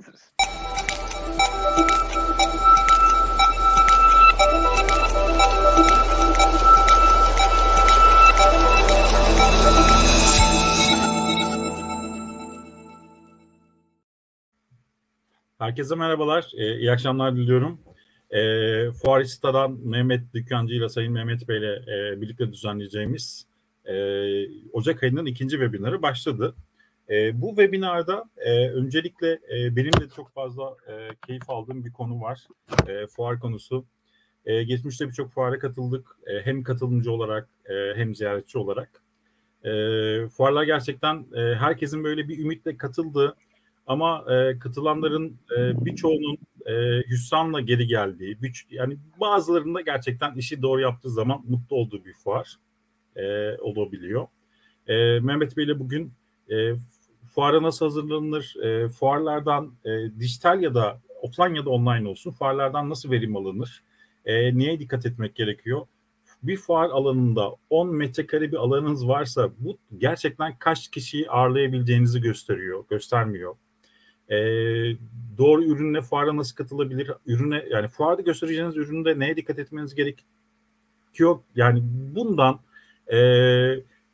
hazırız. Herkese merhabalar, ee, iyi akşamlar diliyorum. E, Fuarista'dan Mehmet Dükkancı ile Sayın Mehmet Bey ile e, birlikte düzenleyeceğimiz e, Ocak ayının ikinci webinarı başladı. E, bu webinarda e, öncelikle e, benim de çok fazla e, keyif aldığım bir konu var. E, fuar konusu. E, geçmişte birçok fuara katıldık. E, hem katılımcı olarak e, hem ziyaretçi olarak. E, fuarlar gerçekten e, herkesin böyle bir ümitle katıldığı ama e, katılanların e, birçoğunun e, hüsranla geri geldiği, bir, yani bazılarında gerçekten işi doğru yaptığı zaman mutlu olduğu bir fuar e, olabiliyor. E, Mehmet Bey ile bugün e, fuara nasıl hazırlanır, e, fuarlardan e, dijital ya da offline ya da online olsun fuarlardan nasıl verim alınır, e, niye dikkat etmek gerekiyor? Bir fuar alanında 10 metrekare bir alanınız varsa bu gerçekten kaç kişiyi ağırlayabileceğinizi gösteriyor, göstermiyor. E, doğru ürünle fuara nasıl katılabilir? Ürüne yani fuarda göstereceğiniz üründe neye dikkat etmeniz gerekiyor? Yani bundan e,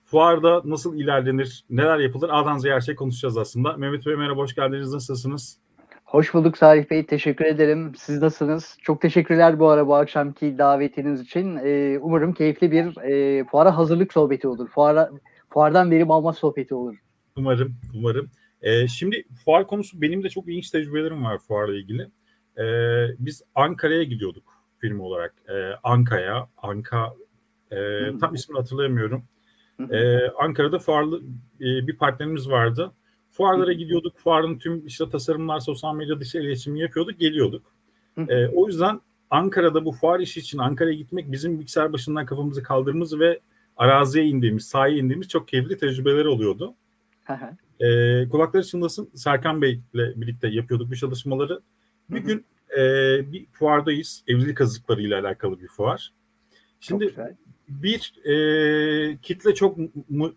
fuarda nasıl ilerlenir, neler yapılır? A'dan Z'ye her şey konuşacağız aslında. Mehmet Bey merhaba, hoş geldiniz. Nasılsınız? Hoş bulduk Salih Bey. Teşekkür ederim. Siz nasılsınız? Çok teşekkürler bu ara bu akşamki davetiniz için. Ee, umarım keyifli bir e, fuara hazırlık sohbeti olur. Fuara, fuardan verim alma sohbeti olur. Umarım, umarım. Ee, şimdi fuar konusu benim de çok ilginç tecrübelerim var fuarla ilgili. Ee, biz Ankara'ya gidiyorduk film olarak. Ee, Anka'ya, Anka e, tam ismini hatırlayamıyorum. Ee, Ankara'da fuarlı e, bir partnerimiz vardı. Fuarlara gidiyorduk. Fuarın tüm işte tasarımlar, sosyal medya dışı iletişimi yapıyorduk, geliyorduk. Ee, o yüzden Ankara'da bu fuar işi için Ankara'ya gitmek bizim bilgisayar başından kafamızı kaldırdığımız ve araziye indiğimiz, sahaya indiğimiz çok keyifli tecrübeler oluyordu. E, kulakları çınlasın Serkan Bey ile birlikte yapıyorduk bu çalışmaları. Bir gün e, bir fuardayız. Evlilik hazırlıkları alakalı bir fuar. Şimdi bir e, kitle çok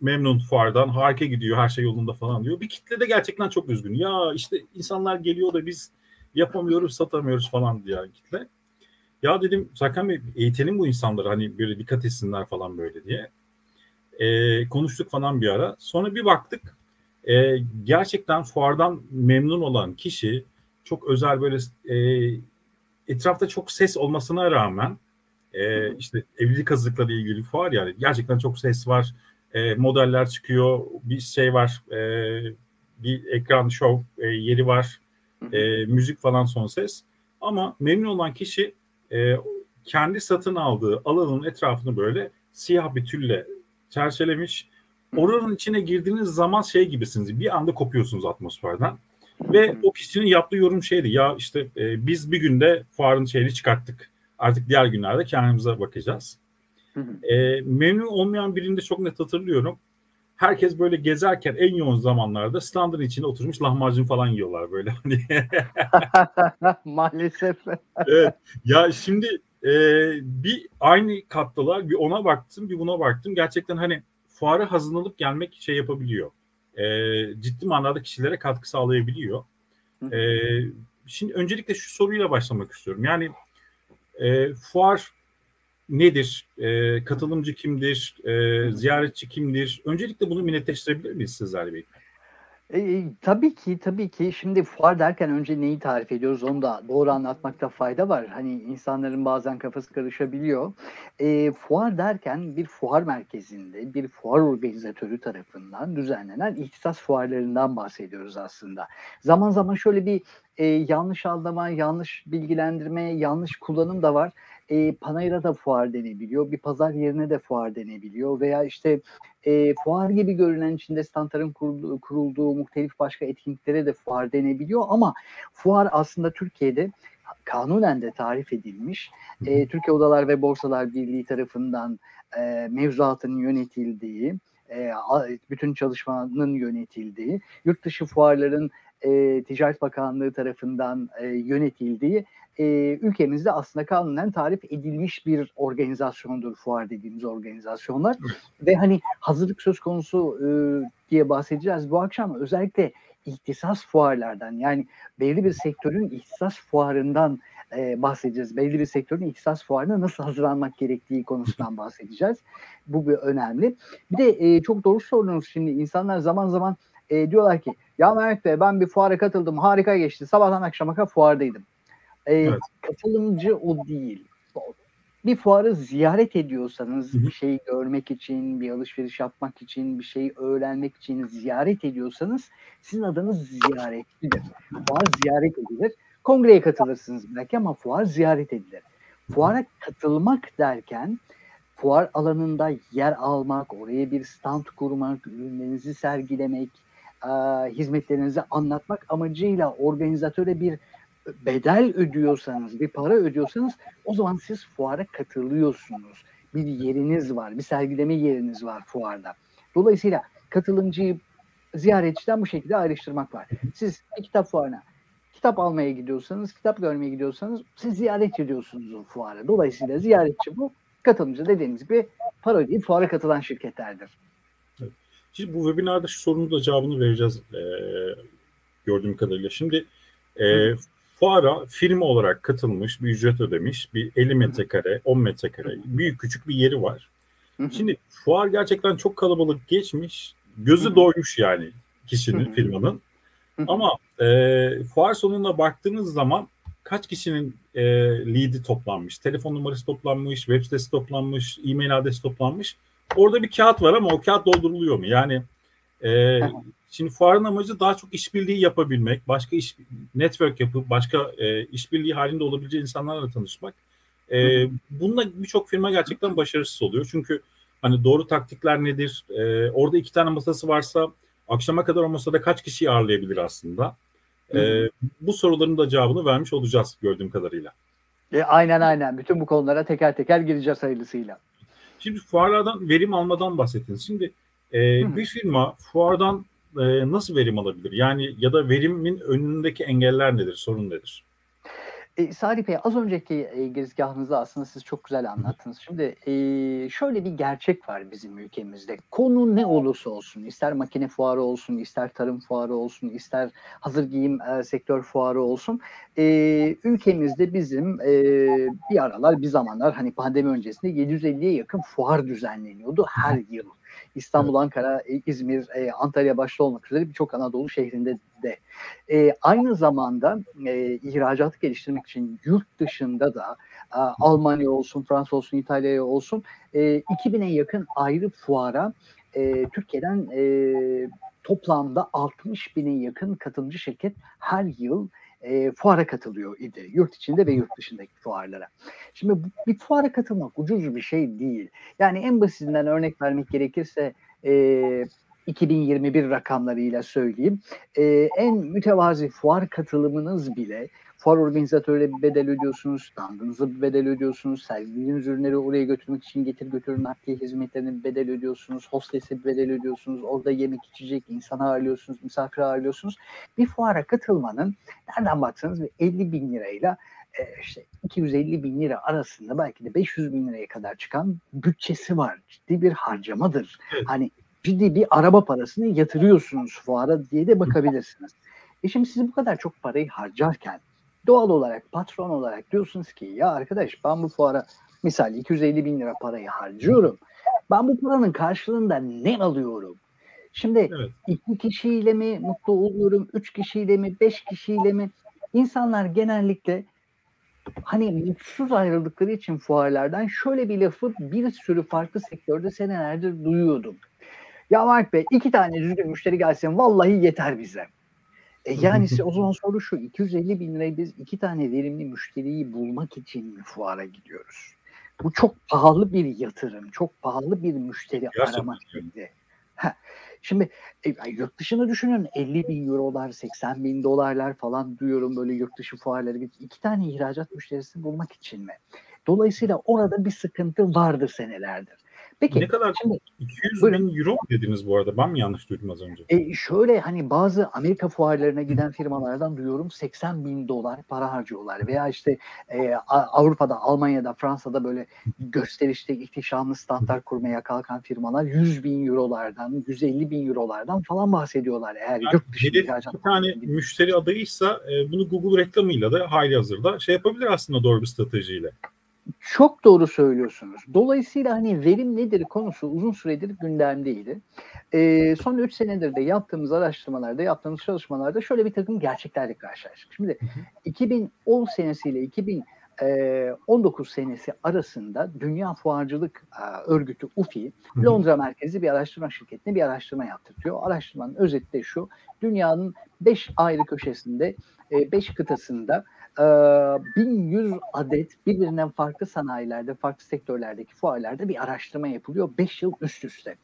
memnun fuardan. Harika gidiyor, her şey yolunda falan diyor. Bir kitle de gerçekten çok üzgün. Ya işte insanlar geliyor da biz yapamıyoruz, satamıyoruz falan diye kitle. Ya dedim Serkan Bey eğitelim bu insanları hani böyle dikkat etsinler falan böyle diye. E, konuştuk falan bir ara. Sonra bir baktık e, gerçekten fuardan memnun olan kişi çok özel böyle e, etrafta çok ses olmasına rağmen e, işte evlilik hazırlıkları ilgili fuar yani gerçekten çok ses var. E, modeller çıkıyor, bir şey var, e, bir ekran show e, yeri var, e, müzik falan son ses. Ama memnun olan kişi e, kendi satın aldığı alanın etrafını böyle siyah bir tülle çerçevelemiş Oranın içine girdiğiniz zaman şey gibisiniz. Bir anda kopuyorsunuz atmosferden. Ve o kişinin yaptığı yorum şeydi. Ya işte e, biz bir günde fuarın şeyini çıkarttık. Artık diğer günlerde kendimize bakacağız. E, memnun olmayan birini de çok net hatırlıyorum. Herkes böyle gezerken en yoğun zamanlarda standın içine oturmuş lahmacun falan yiyorlar böyle. Hani Maalesef. evet. Ya şimdi e, bir aynı kattılar. Bir ona baktım, bir buna baktım. Gerçekten hani fuara hazırlanıp gelmek şey yapabiliyor. E, ciddi manada kişilere katkı sağlayabiliyor. E, şimdi öncelikle şu soruyla başlamak istiyorum. Yani e, fuar nedir? E, katılımcı kimdir? E, ziyaretçi kimdir? Öncelikle bunu netleştirebilir miyiz sizlerle birlikte? E, tabii ki, tabii ki. Şimdi fuar derken önce neyi tarif ediyoruz onu da doğru anlatmakta fayda var. Hani insanların bazen kafası karışabiliyor. E, fuar derken bir fuar merkezinde bir fuar organizatörü tarafından düzenlenen ihtisas fuarlarından bahsediyoruz aslında. Zaman zaman şöyle bir e, yanlış anlama, yanlış bilgilendirme, yanlış kullanım da var e, Panayır'a da fuar denebiliyor. Bir pazar yerine de fuar denebiliyor. Veya işte e, fuar gibi görünen içinde standların kurulduğu, kurulduğu muhtelif başka etkinliklere de fuar denebiliyor. Ama fuar aslında Türkiye'de kanunen de tarif edilmiş. E, Türkiye Odalar ve Borsalar Birliği tarafından e, mevzuatının yönetildiği, e, bütün çalışmanın yönetildiği, yurt dışı fuarların e, Ticaret Bakanlığı tarafından e, yönetildiği e, ülkemizde aslında kanunen tarif edilmiş bir organizasyondur fuar dediğimiz organizasyonlar. Ve hani hazırlık söz konusu e, diye bahsedeceğiz bu akşam özellikle ihtisas fuarlardan yani belli bir sektörün ihtisas fuarından e, bahsedeceğiz. Belli bir sektörün ihtisas fuarına nasıl hazırlanmak gerektiği konusundan bahsedeceğiz. Bu bir önemli. Bir de e, çok doğru sordunuz şimdi insanlar zaman zaman e, diyorlar ki ya Mehmet Bey ben bir fuara katıldım harika geçti sabahtan akşama kadar fuardaydım. E, evet. Katılımcı o değil. Bir fuarı ziyaret ediyorsanız bir şey görmek için, bir alışveriş yapmak için, bir şey öğrenmek için ziyaret ediyorsanız sizin adınız ziyaretçidir. Fuar ziyaret edilir. Kongreye katılırsınız belki ama fuar ziyaret edilir. Fuara katılmak derken fuar alanında yer almak, oraya bir stand kurmak, ürünlerinizi sergilemek, e, hizmetlerinizi anlatmak amacıyla organizatöre bir bedel ödüyorsanız, bir para ödüyorsanız o zaman siz fuara katılıyorsunuz. Bir yeriniz var, bir sergileme yeriniz var fuarda. Dolayısıyla katılımcıyı ziyaretçiden bu şekilde ayrıştırmak var. Siz bir kitap fuarına kitap almaya gidiyorsanız, kitap görmeye gidiyorsanız siz ziyaret ediyorsunuz o fuara. Dolayısıyla ziyaretçi bu, katılımcı dediğimiz gibi para ödeyip fuara katılan şirketlerdir. Şimdi bu webinarda şu sorunun da cevabını vereceğiz e, gördüğüm kadarıyla. Şimdi e, fuara firma olarak katılmış, bir ücret ödemiş, bir 50 metrekare, 10 metrekare, büyük küçük bir yeri var. Şimdi fuar gerçekten çok kalabalık geçmiş, gözü doymuş yani kişinin, firmanın. Ama e, fuar sonuna baktığınız zaman kaç kişinin e, lead'i toplanmış, telefon numarası toplanmış, web sitesi toplanmış, e-mail adresi toplanmış. Orada bir kağıt var ama o kağıt dolduruluyor mu? Yani e, şimdi fuarın amacı daha çok işbirliği yapabilmek, başka iş network yapıp başka e, işbirliği halinde olabileceği insanlarla tanışmak. E, bununla birçok firma gerçekten başarısız oluyor. Çünkü hani doğru taktikler nedir? E, orada iki tane masası varsa akşama kadar o masada kaç kişiyi ağırlayabilir aslında? E, bu soruların da cevabını vermiş olacağız gördüğüm kadarıyla. E, aynen aynen. Bütün bu konulara teker teker gireceğiz hayırlısıyla. Şimdi fuarlardan verim almadan bahsettiniz. Şimdi e, bir firma fuardan e, nasıl verim alabilir? Yani ya da verimin önündeki engeller nedir, sorun nedir? E, Salih Bey az önceki e, girizgahınızda aslında siz çok güzel anlattınız. Şimdi e, şöyle bir gerçek var bizim ülkemizde. Konu ne olursa olsun, ister makine fuarı olsun, ister tarım fuarı olsun, ister hazır giyim e, sektör fuarı olsun. E, ülkemizde bizim e, bir aralar, bir zamanlar hani pandemi öncesinde 750'ye yakın fuar düzenleniyordu her yıl. İstanbul, Ankara, İzmir, e, Antalya başta olmak üzere birçok Anadolu şehrinde de. E, aynı zamanda e, ihracatı geliştirmek için yurt dışında da e, Almanya olsun, Fransa olsun, İtalya olsun e, 2000'e yakın ayrı fuara e, Türkiye'den e, toplamda 60 bine yakın katılımcı şirket her yıl e, fuara katılıyor idi. Yurt içinde ve yurt dışındaki fuarlara. Şimdi bir fuara katılmak ucuz bir şey değil. Yani en basitinden örnek vermek gerekirse e, 2021 rakamlarıyla söyleyeyim. E, en mütevazi fuar katılımınız bile fuar organizatörüne bir bedel ödüyorsunuz, standınıza bir bedel ödüyorsunuz, sergilediğiniz ürünleri oraya götürmek için getir götürün nakliye hizmetlerine bir bedel ödüyorsunuz, hostese bir bedel ödüyorsunuz, orada yemek içecek insan ağırlıyorsunuz, misafir ağırlıyorsunuz. Bir fuara katılmanın nereden baksanız 50 bin lirayla e, işte 250 bin lira arasında belki de 500 bin liraya kadar çıkan bütçesi var. Ciddi bir harcamadır. Evet. Hani ciddi bir araba parasını yatırıyorsunuz fuara diye de bakabilirsiniz. E şimdi siz bu kadar çok parayı harcarken doğal olarak patron olarak diyorsunuz ki ya arkadaş ben bu fuara misal 250 bin lira parayı harcıyorum. Ben bu paranın karşılığında ne alıyorum? Şimdi evet. iki kişiyle mi mutlu oluyorum, üç kişiyle mi, beş kişiyle mi? İnsanlar genellikle hani mutsuz ayrıldıkları için fuarlardan şöyle bir lafı bir sürü farklı sektörde senelerdir duyuyordum. Ya Mark Bey iki tane düzgün müşteri gelsin vallahi yeter bize. E yani o zaman soru şu 250 bin lirayı biz iki tane verimli müşteriyi bulmak için mi fuara gidiyoruz? Bu çok pahalı bir yatırım, çok pahalı bir müşteri Gerçekten. aramak gibi. Şimdi e, yurt dışını düşünün 50 bin eurolar, 80 bin dolarlar falan duyuyorum böyle yurt dışı fuarları. iki tane ihracat müşterisi bulmak için mi? Dolayısıyla orada bir sıkıntı vardır senelerdir. Peki Ne kadar? şimdi 200 buyurun. bin euro mu dediniz bu arada? Ben mi yanlış duydum az önce? E, şöyle hani bazı Amerika fuarlarına giden firmalardan duyuyorum 80 bin dolar para harcıyorlar veya işte e, Avrupa'da, Almanya'da, Fransa'da böyle gösterişte ihtişamlı standlar kurmaya kalkan firmalar 100 bin eurolardan, 150 bin eurolardan falan bahsediyorlar eğer Yani yurt dışı bir tane müşteri adayıysa e, bunu Google reklamıyla da hali hazırda şey yapabilir aslında doğru bir stratejiyle. Çok doğru söylüyorsunuz. Dolayısıyla hani verim nedir konusu uzun süredir gündemdeydi. Ee, son 3 senedir de yaptığımız araştırmalarda, yaptığımız çalışmalarda şöyle bir takım gerçeklerle karşılaştık. Şimdi 2010 senesiyle 2019 senesi arasında Dünya Fuarcılık e, Örgütü UFI. Londra merkezli bir araştırma şirketine bir araştırma yaptırtıyor. Araştırmanın özeti de şu, dünyanın 5 ayrı köşesinde, 5 kıtasında e, 1100 adet birbirinden farklı sanayilerde, farklı sektörlerdeki fuarlarda bir araştırma yapılıyor 5 yıl üst üste.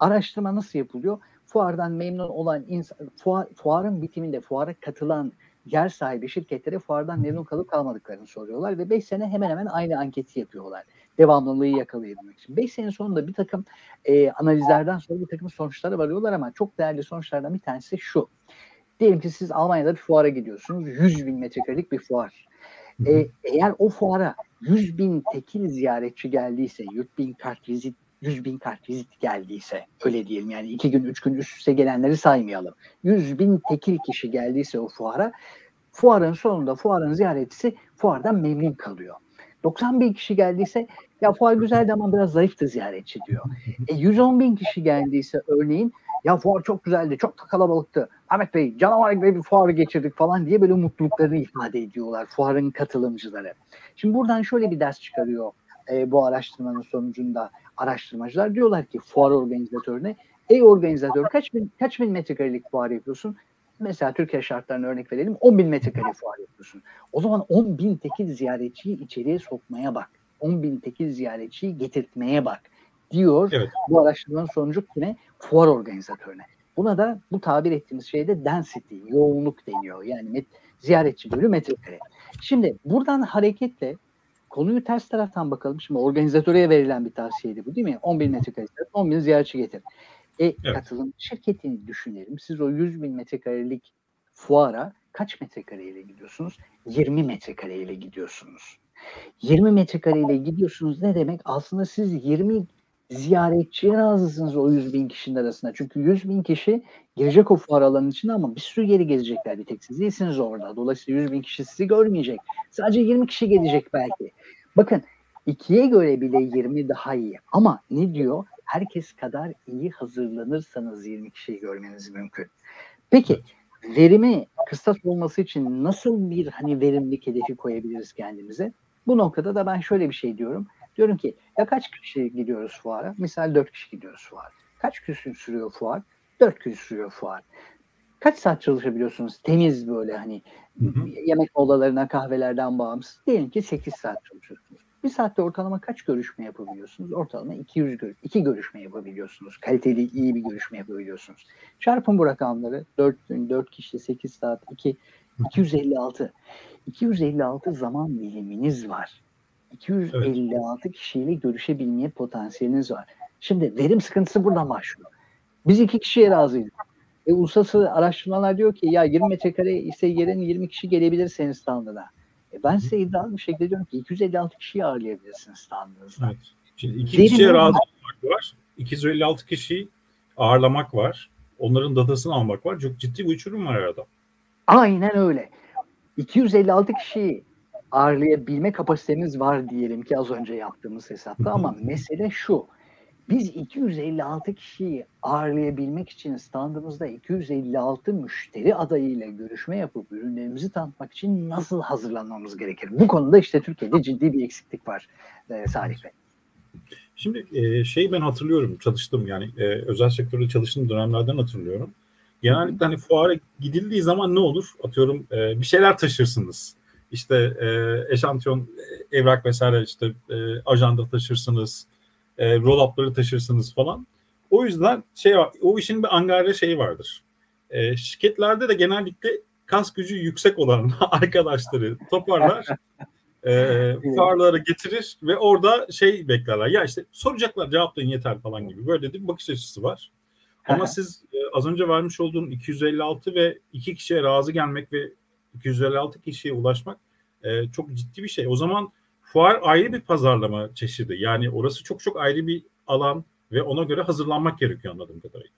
Araştırma nasıl yapılıyor? Fuardan memnun olan insan, fuar, fuarın bitiminde fuara katılan yer sahibi şirketlere fuardan memnun kalıp kalmadıklarını soruyorlar ve 5 sene hemen hemen aynı anketi yapıyorlar. Devamlılığı yakalayabilmek için. 5 sene sonunda bir takım e, analizlerden sonra bir takım sonuçlara varıyorlar ama çok değerli sonuçlardan bir tanesi şu. Diyelim ki siz Almanya'da bir fuara gidiyorsunuz. 100 bin metrekarelik bir fuar. E, eğer o fuara 100 bin tekil ziyaretçi geldiyse, 100 bin kart vizit 100 bin kart vizit geldiyse öyle diyelim yani iki gün üç gün üst üste gelenleri saymayalım. 100 bin tekil kişi geldiyse o fuara fuarın sonunda fuarın ziyaretçisi fuardan memnun kalıyor. 90 bin kişi geldiyse ya fuar güzeldi ama biraz zayıftı ziyaretçi diyor. E, 110 bin kişi geldiyse örneğin ya fuar çok güzeldi, çok da kalabalıktı. Ahmet Bey canavar gibi bir fuarı geçirdik falan diye böyle mutluluklarını ifade ediyorlar fuarın katılımcıları. Şimdi buradan şöyle bir ders çıkarıyor e, bu araştırmanın sonucunda araştırmacılar. Diyorlar ki fuar organizatörüne ey organizatör kaç bin, kaç bin metrekarelik fuar yapıyorsun? Mesela Türkiye şartlarına örnek verelim 10 bin metrekare fuar yapıyorsun. O zaman 10 bin tekil ziyaretçiyi içeriye sokmaya bak. 10 bin tekil ziyaretçiyi getirtmeye bak diyor Evet. bu araştırmanın sonucu kime? Fuar organizatörüne. Buna da bu tabir ettiğimiz şeyde density, yoğunluk deniyor. Yani met, ziyaretçi bölü metrekare. Şimdi buradan hareketle konuyu ters taraftan bakalım. Şimdi organizatöre verilen bir tavsiyeydi bu değil mi? 10 bin metrekare, 10 bin ziyaretçi getir. E, Evet. katılım şirketini düşünelim. Siz o 100 bin metrekarelik fuara kaç metrekareyle gidiyorsunuz? 20 metrekareyle gidiyorsunuz. 20 metrekareyle gidiyorsunuz ne demek? Aslında siz 20 ziyaretçiye razısınız o 100 bin kişinin arasında. Çünkü 100 bin kişi girecek o fuar alanının içine ama bir sürü yeri gezecekler bir tek siz değilsiniz orada. Dolayısıyla 100 bin kişi sizi görmeyecek. Sadece 20 kişi gelecek belki. Bakın ikiye göre bile 20 daha iyi. Ama ne diyor? Herkes kadar iyi hazırlanırsanız 20 kişiyi görmeniz mümkün. Peki verimi kıstas olması için nasıl bir hani verimlilik hedefi koyabiliriz kendimize? Bu noktada da ben şöyle bir şey diyorum. Diyorum ki ya kaç kişi gidiyoruz fuara? Misal 4 kişi gidiyoruz fuar. Kaç gün sürüyor fuar? 4 gün sürüyor fuar. Kaç saat çalışabiliyorsunuz? Temiz böyle hani Hı hı. yemek molalarına kahvelerden bağımsız. Diyelim ki 8 saat çalışıyorsunuz. Bir saatte ortalama kaç görüşme yapabiliyorsunuz? Ortalama 200 gör 2 görüşme yapabiliyorsunuz. Kaliteli iyi bir görüşme yapabiliyorsunuz. Çarpın bu rakamları. 4 gün, 4 kişi, 8 saat, 2, 256. 256 zaman diliminiz var. 256 kişiyle görüşebilmeye potansiyeliniz var. Şimdi verim sıkıntısı buradan başlıyor. Biz iki kişiye razıyız. E, uluslararası araştırmalar diyor ki ya 20 metrekare ise yerin 20 kişi gelebilir senin standına. E, ben size iddialı bir şekilde diyorum ki 256 kişiyi ağırlayabilirsiniz standınızda. Evet. Şimdi iki Verim kişiye razı olmak var. 256 kişiyi ağırlamak var. Onların datasını almak var. Çok ciddi bir uçurum var arada. Aynen öyle. 256 kişiyi ağırlayabilme kapasitemiz var diyelim ki az önce yaptığımız hesapta ama mesele şu. Biz 256 kişiyi ağırlayabilmek için standımızda 256 müşteri adayıyla görüşme yapıp ürünlerimizi tanıtmak için nasıl hazırlanmamız gerekir? Bu konuda işte Türkiye'de ciddi bir eksiklik var e, Salih Bey. Şimdi e, şey ben hatırlıyorum çalıştım yani e, özel sektörde çalıştığım dönemlerden hatırlıyorum. Genellikle hani fuara gidildiği zaman ne olur? Atıyorum e, bir şeyler taşırsınız. İşte e, eşantiyon, e, evrak vesaire işte e, ajanda taşırsınız. E, roll-up'ları taşırsınız falan. O yüzden şey var, o işin bir angarya şeyi vardır. E, şirketlerde de genellikle kas gücü yüksek olan arkadaşları toparlar. e, fuarlara getirir ve orada şey beklerler. Ya işte soracaklar cevaplayın yeter falan gibi. Böyle bir bakış açısı var. Ama siz e, az önce vermiş olduğum 256 ve iki kişiye razı gelmek ve 256 kişiye ulaşmak e, çok ciddi bir şey. O zaman fuar ayrı bir pazarlama çeşidi. Yani orası çok çok ayrı bir alan ve ona göre hazırlanmak gerekiyor anladığım kadarıyla.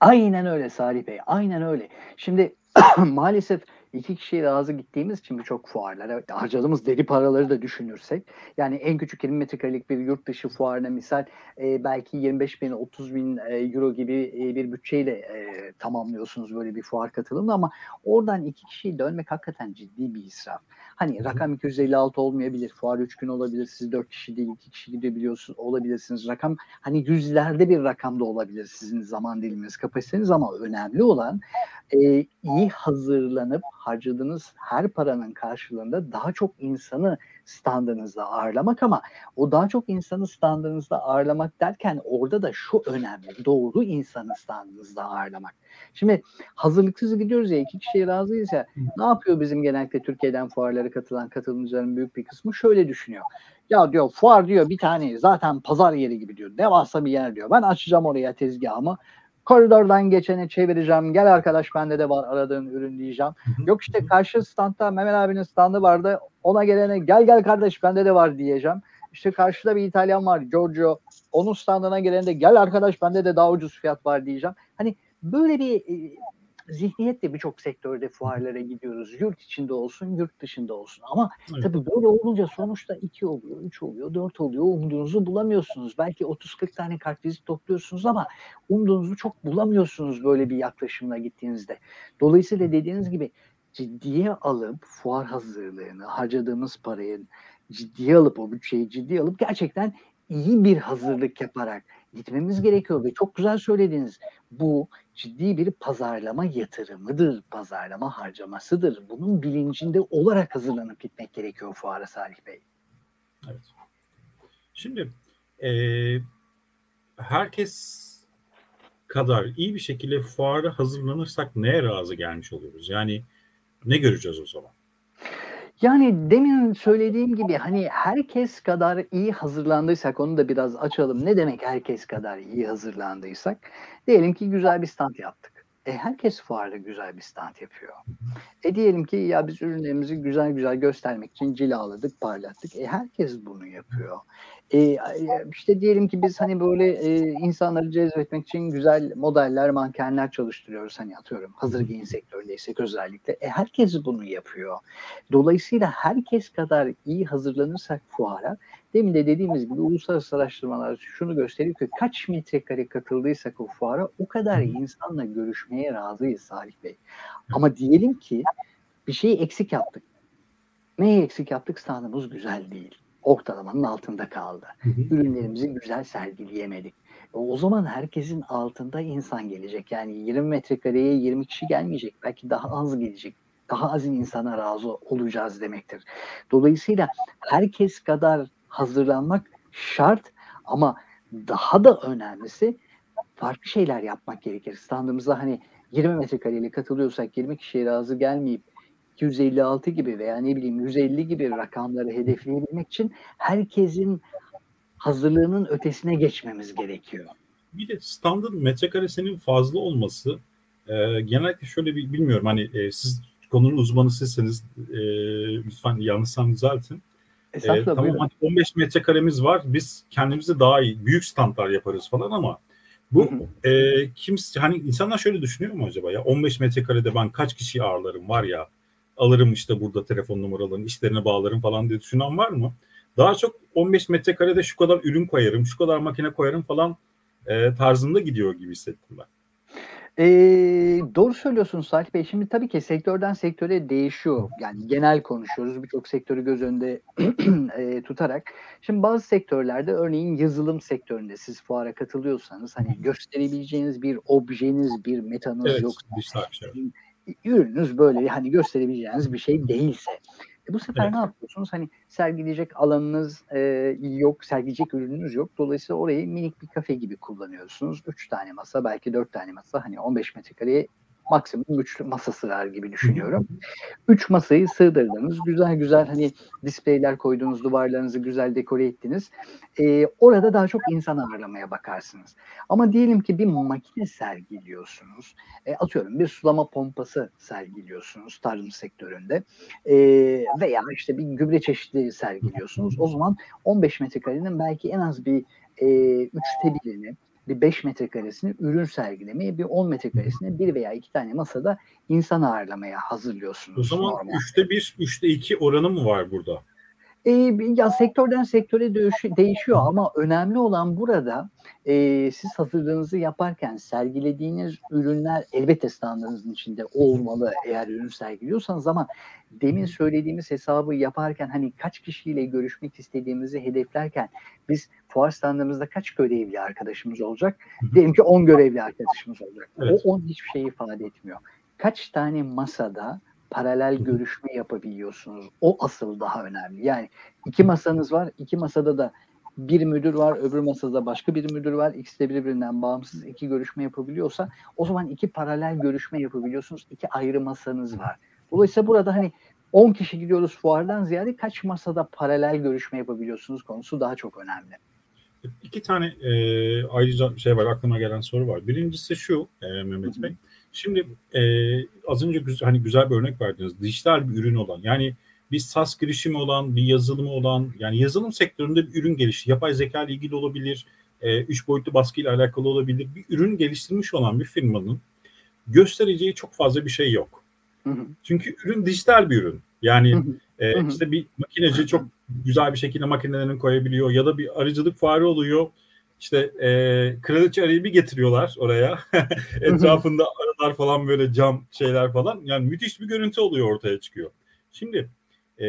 Aynen öyle Salih Bey. Aynen öyle. Şimdi maalesef iki kişiye razı gittiğimiz için birçok fuarlara harcadığımız deli paraları da düşünürsek yani en küçük 20 metrekarelik bir yurt dışı fuarına misal e, belki 25 bin 30 bin e, euro gibi e, bir bütçeyle e, tamamlıyorsunuz böyle bir fuar katılımını ama oradan iki kişiyi dönmek hakikaten ciddi bir israf. Hani rakam 256 olmayabilir. Fuar 3 gün olabilir. Siz 4 kişi değil 2 kişi gidebiliyorsunuz olabilirsiniz. Rakam hani yüzlerde bir rakamda olabilir sizin zaman diliminiz, kapasiteniz ama önemli olan e, iyi hazırlanıp harcadığınız her paranın karşılığında daha çok insanı standınızda ağırlamak ama o daha çok insanı standınızda ağırlamak derken orada da şu önemli. Doğru insanı standınızda ağırlamak. Şimdi hazırlıksız gidiyoruz ya iki kişiye razıyız ya ne yapıyor bizim genellikle Türkiye'den fuarlara katılan katılımcıların büyük bir kısmı şöyle düşünüyor. Ya diyor fuar diyor bir tane zaten pazar yeri gibi diyor. Devasa bir yer diyor. Ben açacağım oraya tezgahımı. Koridordan geçeni çevireceğim. Gel arkadaş bende de var aradığın ürün diyeceğim. Yok işte karşı standta Mehmet abinin standı vardı. Ona gelene gel gel kardeş bende de var diyeceğim. İşte karşıda bir İtalyan var Giorgio. Onun standına gelene de gel arkadaş bende de daha ucuz fiyat var diyeceğim. Hani böyle bir e, zihniyetle birçok sektörde fuarlara gidiyoruz. Yurt içinde olsun, yurt dışında olsun. Ama evet. tabii böyle olunca sonuçta iki oluyor, üç oluyor, dört oluyor. Umduğunuzu bulamıyorsunuz. Belki 30-40 tane kartvizit topluyorsunuz ama umduğunuzu çok bulamıyorsunuz böyle bir yaklaşımla gittiğinizde. Dolayısıyla dediğiniz gibi ciddiye alıp fuar hazırlığını, harcadığımız parayı ciddiye alıp o bütçeyi ciddiye alıp gerçekten iyi bir hazırlık yaparak gitmemiz gerekiyor ve çok güzel söylediniz. Bu ciddi bir pazarlama yatırımıdır, pazarlama harcamasıdır. Bunun bilincinde olarak hazırlanıp gitmek gerekiyor fuara Salih Bey. Evet. Şimdi e, herkes kadar iyi bir şekilde fuara hazırlanırsak neye razı gelmiş oluyoruz? Yani ne göreceğiz o zaman? Yani demin söylediğim gibi hani herkes kadar iyi hazırlandıysak onu da biraz açalım. Ne demek herkes kadar iyi hazırlandıysak? Diyelim ki güzel bir stand yaptık. E, herkes fuarda güzel bir stand yapıyor. E diyelim ki ya biz ürünlerimizi güzel güzel göstermek için cilaladık, parlattık. E herkes bunu yapıyor. E, işte diyelim ki biz hani böyle e, insanları cezbetmek için güzel modeller, mankenler çalıştırıyoruz. Hani atıyorum hazır giyim sektöründeysek özellikle. E herkes bunu yapıyor. Dolayısıyla herkes kadar iyi hazırlanırsak fuara demin de dediğimiz gibi uluslararası araştırmalar şunu gösteriyor ki kaç metrekare katıldıysak o fuara o kadar insanla görüşmeye razıyız Salih Bey. Ama diyelim ki bir şeyi eksik yaptık. Neyi eksik yaptık? Standımız güzel değil ortalamanın altında kaldı. Ürünlerimizi güzel sergileyemedik. E, o zaman herkesin altında insan gelecek. Yani 20 metrekareye 20 kişi gelmeyecek. Belki daha az gelecek. Daha az insana razı olacağız demektir. Dolayısıyla herkes kadar hazırlanmak şart ama daha da önemlisi farklı şeyler yapmak gerekir. Standımızda hani 20 metrekareyle katılıyorsak 20 kişiye razı gelmeyip 256 gibi veya ne bileyim 150 gibi rakamları hedefleyebilmek için herkesin hazırlığının ötesine geçmemiz gerekiyor. Bir de standın metrekaresinin fazla olması e, genellikle şöyle bir bilmiyorum hani e, siz konunun uzmanı sizseniz e, lütfen yanlışsam düzeltin. E, tamam hadi 15 metrekaremiz var biz kendimizi daha iyi büyük standlar yaparız falan ama bu e, kimse hani insanlar şöyle düşünüyor mu acaba ya 15 metrekarede ben kaç kişi ağırlarım var ya alırım işte burada telefon numaralarını işlerine bağlarım falan diye düşünen var mı? Daha çok 15 metrekarede şu kadar ürün koyarım, şu kadar makine koyarım falan e, tarzında gidiyor gibi hissettim ben. E, doğru söylüyorsunuz Salih Bey. Şimdi tabii ki sektörden sektöre değişiyor. Yani genel konuşuyoruz. Birçok sektörü göz önünde e, tutarak. Şimdi bazı sektörlerde örneğin yazılım sektöründe siz fuara katılıyorsanız hani gösterebileceğiniz bir objeniz, bir metanız evet, yoksa şey ürününüz böyle hani gösterebileceğiniz bir şey değilse e bu sefer evet. ne yapıyorsunuz? Hani sergileyecek alanınız e, yok, sergileyecek ürününüz yok. Dolayısıyla orayı minik bir kafe gibi kullanıyorsunuz. Üç tane masa, belki dört tane masa. Hani 15 metrekareye maksimum 3 masa sığar gibi düşünüyorum. 3 masayı sığdırdınız. Güzel güzel hani displayler koyduğunuz duvarlarınızı güzel dekore ettiniz. Ee, orada daha çok insan ağırlamaya bakarsınız. Ama diyelim ki bir makine sergiliyorsunuz. E, atıyorum bir sulama pompası sergiliyorsunuz tarım sektöründe. E, veya işte bir gübre çeşidi sergiliyorsunuz. O zaman 15 metrekarenin belki en az bir e, üçte birini bir 5 metrekaresini ürün sergilemeye, bir 10 metrekaresini bir veya iki tane masada insan ağırlamaya hazırlıyorsunuz. O zaman normal. üçte bir, üçte iki oranı mı var burada? E, ya sektörden sektöre değiş- değişiyor ama önemli olan burada e, siz hazırlığınızı yaparken sergilediğiniz ürünler elbette standınızın içinde olmalı eğer ürün sergiliyorsanız ama demin söylediğimiz hesabı yaparken hani kaç kişiyle görüşmek istediğimizi hedeflerken biz fuar standımızda kaç görevli arkadaşımız olacak? Diyelim ki 10 görevli arkadaşımız olacak. Evet. O 10 hiçbir şey ifade etmiyor. Kaç tane masada paralel görüşme yapabiliyorsunuz. O asıl daha önemli. Yani iki masanız var. iki masada da bir müdür var, öbür masada başka bir müdür var. İkisi de birbirinden bağımsız iki görüşme yapabiliyorsa o zaman iki paralel görüşme yapabiliyorsunuz. İki ayrı masanız var. Dolayısıyla burada hani 10 kişi gidiyoruz fuardan ziyade kaç masada paralel görüşme yapabiliyorsunuz konusu daha çok önemli. İki tane e, ayrıca şey var aklıma gelen soru var. Birincisi şu e, Mehmet Bey. Şimdi e, az önce güzel, hani güzel bir örnek verdiniz. Dijital bir ürün olan yani bir SAS girişimi olan, bir yazılımı olan yani yazılım sektöründe bir ürün gelişti. Yapay zeka ile ilgili olabilir, e, üç boyutlu baskıyla alakalı olabilir. Bir ürün geliştirmiş olan bir firmanın göstereceği çok fazla bir şey yok. Hı hı. Çünkü ürün dijital bir ürün. Yani Hı e, işte bir makineci çok güzel bir şekilde makinelerini koyabiliyor ya da bir arıcılık fuarı oluyor. İşte e, kraliçe arıyı bir getiriyorlar oraya. Etrafında arılar falan böyle cam şeyler falan. Yani müthiş bir görüntü oluyor ortaya çıkıyor. Şimdi e,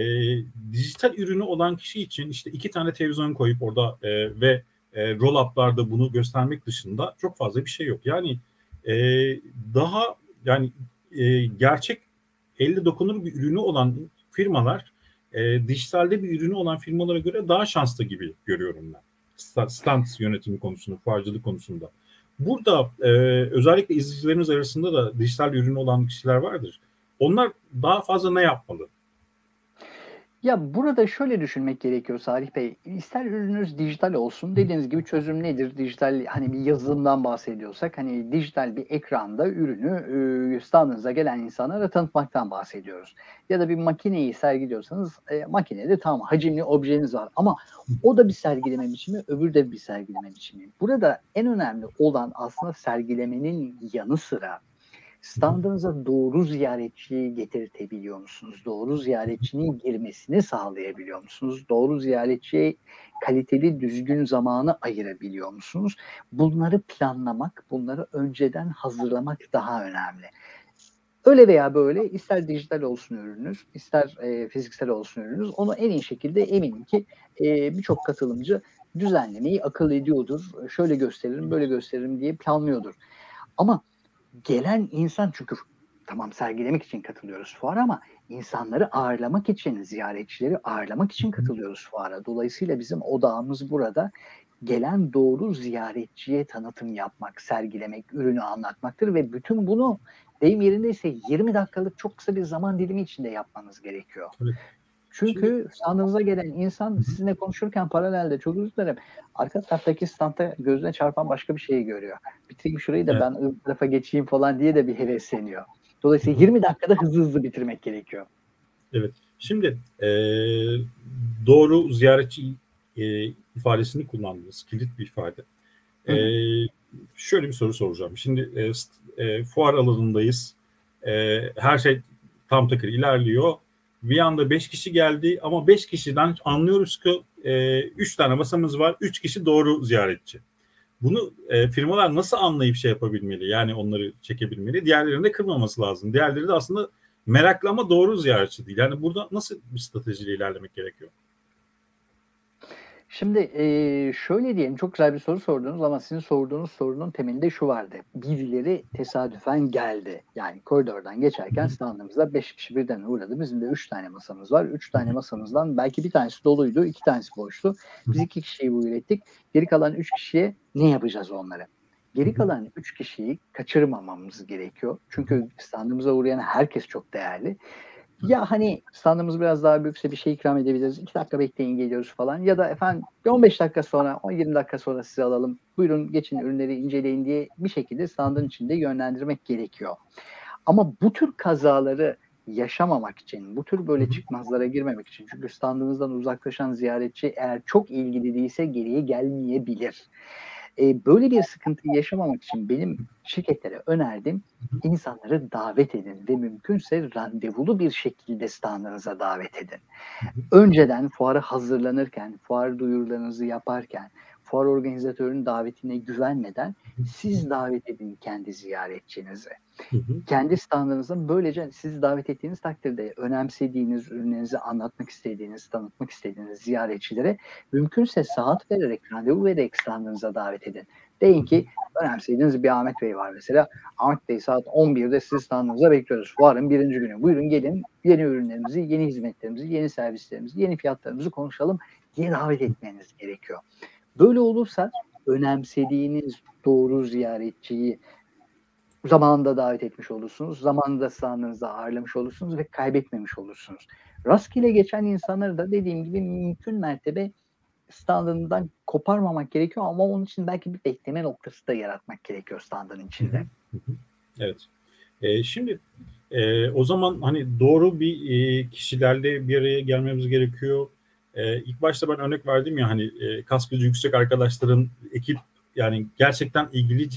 dijital ürünü olan kişi için işte iki tane televizyon koyup orada e, ve e, roll-up'larda bunu göstermek dışında çok fazla bir şey yok. Yani e, daha yani e, gerçek elde dokunur bir ürünü olan firmalar e, dijitalde bir ürünü olan firmalara göre daha şanslı gibi görüyorum ben. Sta- Stand yönetimi konusunda, fuarcılık konusunda. Burada e, özellikle izleyicilerimiz arasında da dijital ürünü olan kişiler vardır. Onlar daha fazla ne yapmalı? Ya burada şöyle düşünmek gerekiyor Salih Bey. İster ürününüz dijital olsun. Dediğiniz gibi çözüm nedir? Dijital hani bir yazılımdan bahsediyorsak hani dijital bir ekranda ürünü e, standınıza gelen insanlara tanıtmaktan bahsediyoruz. Ya da bir makineyi sergiliyorsanız e, makinede tam hacimli objeniz var ama o da bir sergileme biçimi, öbürü de bir sergileme biçimi. Burada en önemli olan aslında sergilemenin yanı sıra standınıza doğru ziyaretçiyi getirtebiliyor musunuz? Doğru ziyaretçinin girmesini sağlayabiliyor musunuz? Doğru ziyaretçiye kaliteli, düzgün zamanı ayırabiliyor musunuz? Bunları planlamak, bunları önceden hazırlamak daha önemli. Öyle veya böyle ister dijital olsun ürününüz, ister e, fiziksel olsun ürününüz onu en iyi şekilde eminim ki e, birçok katılımcı düzenlemeyi akıl ediyordur. Şöyle gösteririm, böyle gösteririm diye planlıyordur. Ama gelen insan çünkü tamam sergilemek için katılıyoruz fuara ama insanları ağırlamak için, ziyaretçileri ağırlamak için katılıyoruz fuara. Dolayısıyla bizim odağımız burada gelen doğru ziyaretçiye tanıtım yapmak, sergilemek, ürünü anlatmaktır ve bütün bunu deyim yerindeyse 20 dakikalık çok kısa bir zaman dilimi içinde yapmanız gerekiyor. Evet. Çünkü standınıza gelen insan sizinle konuşurken paralelde çok özür dilerim. Arka taraftaki standa gözüne çarpan başka bir şeyi görüyor. Bitireyim şurayı da Evet. ben öbür tarafa geçeyim falan diye de bir hevesleniyor. Dolayısıyla 20 dakikada hızlı hızlı bitirmek gerekiyor. Şimdi e, doğru ziyaretçi e, ifadesini kullandınız. Kilit bir ifade. E, şöyle bir soru soracağım. Şimdi e, e, fuar alanındayız. E, her şey tam takır ilerliyor. Bir anda 5 kişi geldi ama 5 kişiden anlıyoruz ki 3 tane masamız var. 3 kişi doğru ziyaretçi. Bunu e, firmalar nasıl anlayıp şey yapabilmeli? Yani onları çekebilmeli. Diğerlerini de kırmaması lazım. Diğerleri de aslında meraklı ama doğru ziyaretçi değil. Yani burada nasıl bir stratejiyle ilerlemek gerekiyor? Şimdi eee, şöyle diyelim çok güzel bir soru sordunuz ama sizin sorduğunuz sorunun temelinde şu vardı. Birileri tesadüfen geldi. Yani koridordan geçerken standımızda 5 kişi birden uğradı. Bizim de 3 tane masamız var. 3 tane masamızdan belki bir tanesi doluydu, iki tanesi boştu. Biz iki kişiyi bu ürettik. Geri kalan 3 kişiye ne yapacağız onları? Geri kalan 3 kişiyi kaçırmamamız gerekiyor. Çünkü standımıza uğrayan herkes çok değerli. Ya hani standımız biraz daha büyükse bir şey ikram edebiliriz. 2 dakika bekleyin geliyoruz falan. Ya da efendim 15 dakika sonra, 20 dakika sonra sizi alalım. Buyurun geçin ürünleri inceleyin diye bir şekilde standın içinde yönlendirmek gerekiyor. Ama bu tür kazaları yaşamamak için, bu tür böyle çıkmazlara girmemek için. Çünkü standınızdan uzaklaşan ziyaretçi eğer çok ilgili değilse geriye gelmeyebilir. E, böyle bir sıkıntıyı yaşamamak için benim şirketlere önerdim insanları davet edin ve mümkünse randevulu bir şekilde standınıza davet edin. Önceden fuara hazırlanırken, fuar duyurularınızı yaparken, fuar organizatörünün davetine güvenmeden siz davet edin kendi ziyaretçinizi. Kendi standınızın böylece sizi davet ettiğiniz takdirde önemsediğiniz ürünlerinizi anlatmak istediğiniz, tanıtmak istediğiniz ziyaretçilere mümkünse saat vererek, randevu vererek standınıza davet edin. Deyin ki önemsediğiniz bir Ahmet Bey var mesela. Ahmet Bey saat 11'de sizi standınıza bekliyoruz. Fuarın birinci günü. Buyurun gelin yeni ürünlerimizi, yeni hizmetlerimizi, yeni servislerimizi, yeni fiyatlarımızı konuşalım diye davet etmeniz gerekiyor. Böyle olursa önemsediğiniz doğru ziyaretçiyi zamanında davet etmiş olursunuz. Zamanında standınızda ağırlamış olursunuz ve kaybetmemiş olursunuz. Rastgele geçen insanları da dediğim gibi mümkün mertebe standından koparmamak gerekiyor ama onun için belki bir bekleme noktası da yaratmak gerekiyor standın içinde. Evet. E, şimdi e, o zaman hani doğru bir e, kişilerle bir araya gelmemiz gerekiyor. E, ilk başta ben örnek verdim ya hani e, kas gücü yüksek arkadaşların ekip yani gerçekten ilgili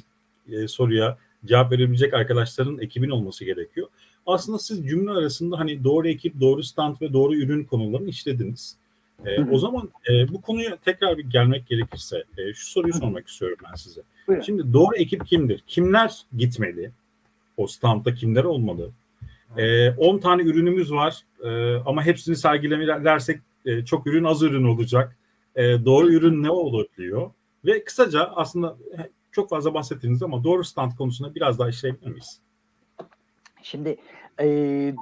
e, soruya cevap verebilecek arkadaşların ekibin olması gerekiyor. Aslında siz cümle arasında hani doğru ekip, doğru stand ve doğru ürün konularını işlediniz. E, o zaman e, bu konuya tekrar bir gelmek gerekirse e, şu soruyu sormak istiyorum ben size. Buyurun. Şimdi doğru ekip kimdir? Kimler gitmeli? O standta kimler olmalı? E, 10 tane ürünümüz var e, ama hepsini sergilemelerlersek e, çok ürün az ürün olacak. E, doğru ürün ne olabiliyor? Ve kısaca aslında çok fazla bahsettiniz ama doğru stand konusunda biraz daha işleyebilir miyiz? Şimdi e,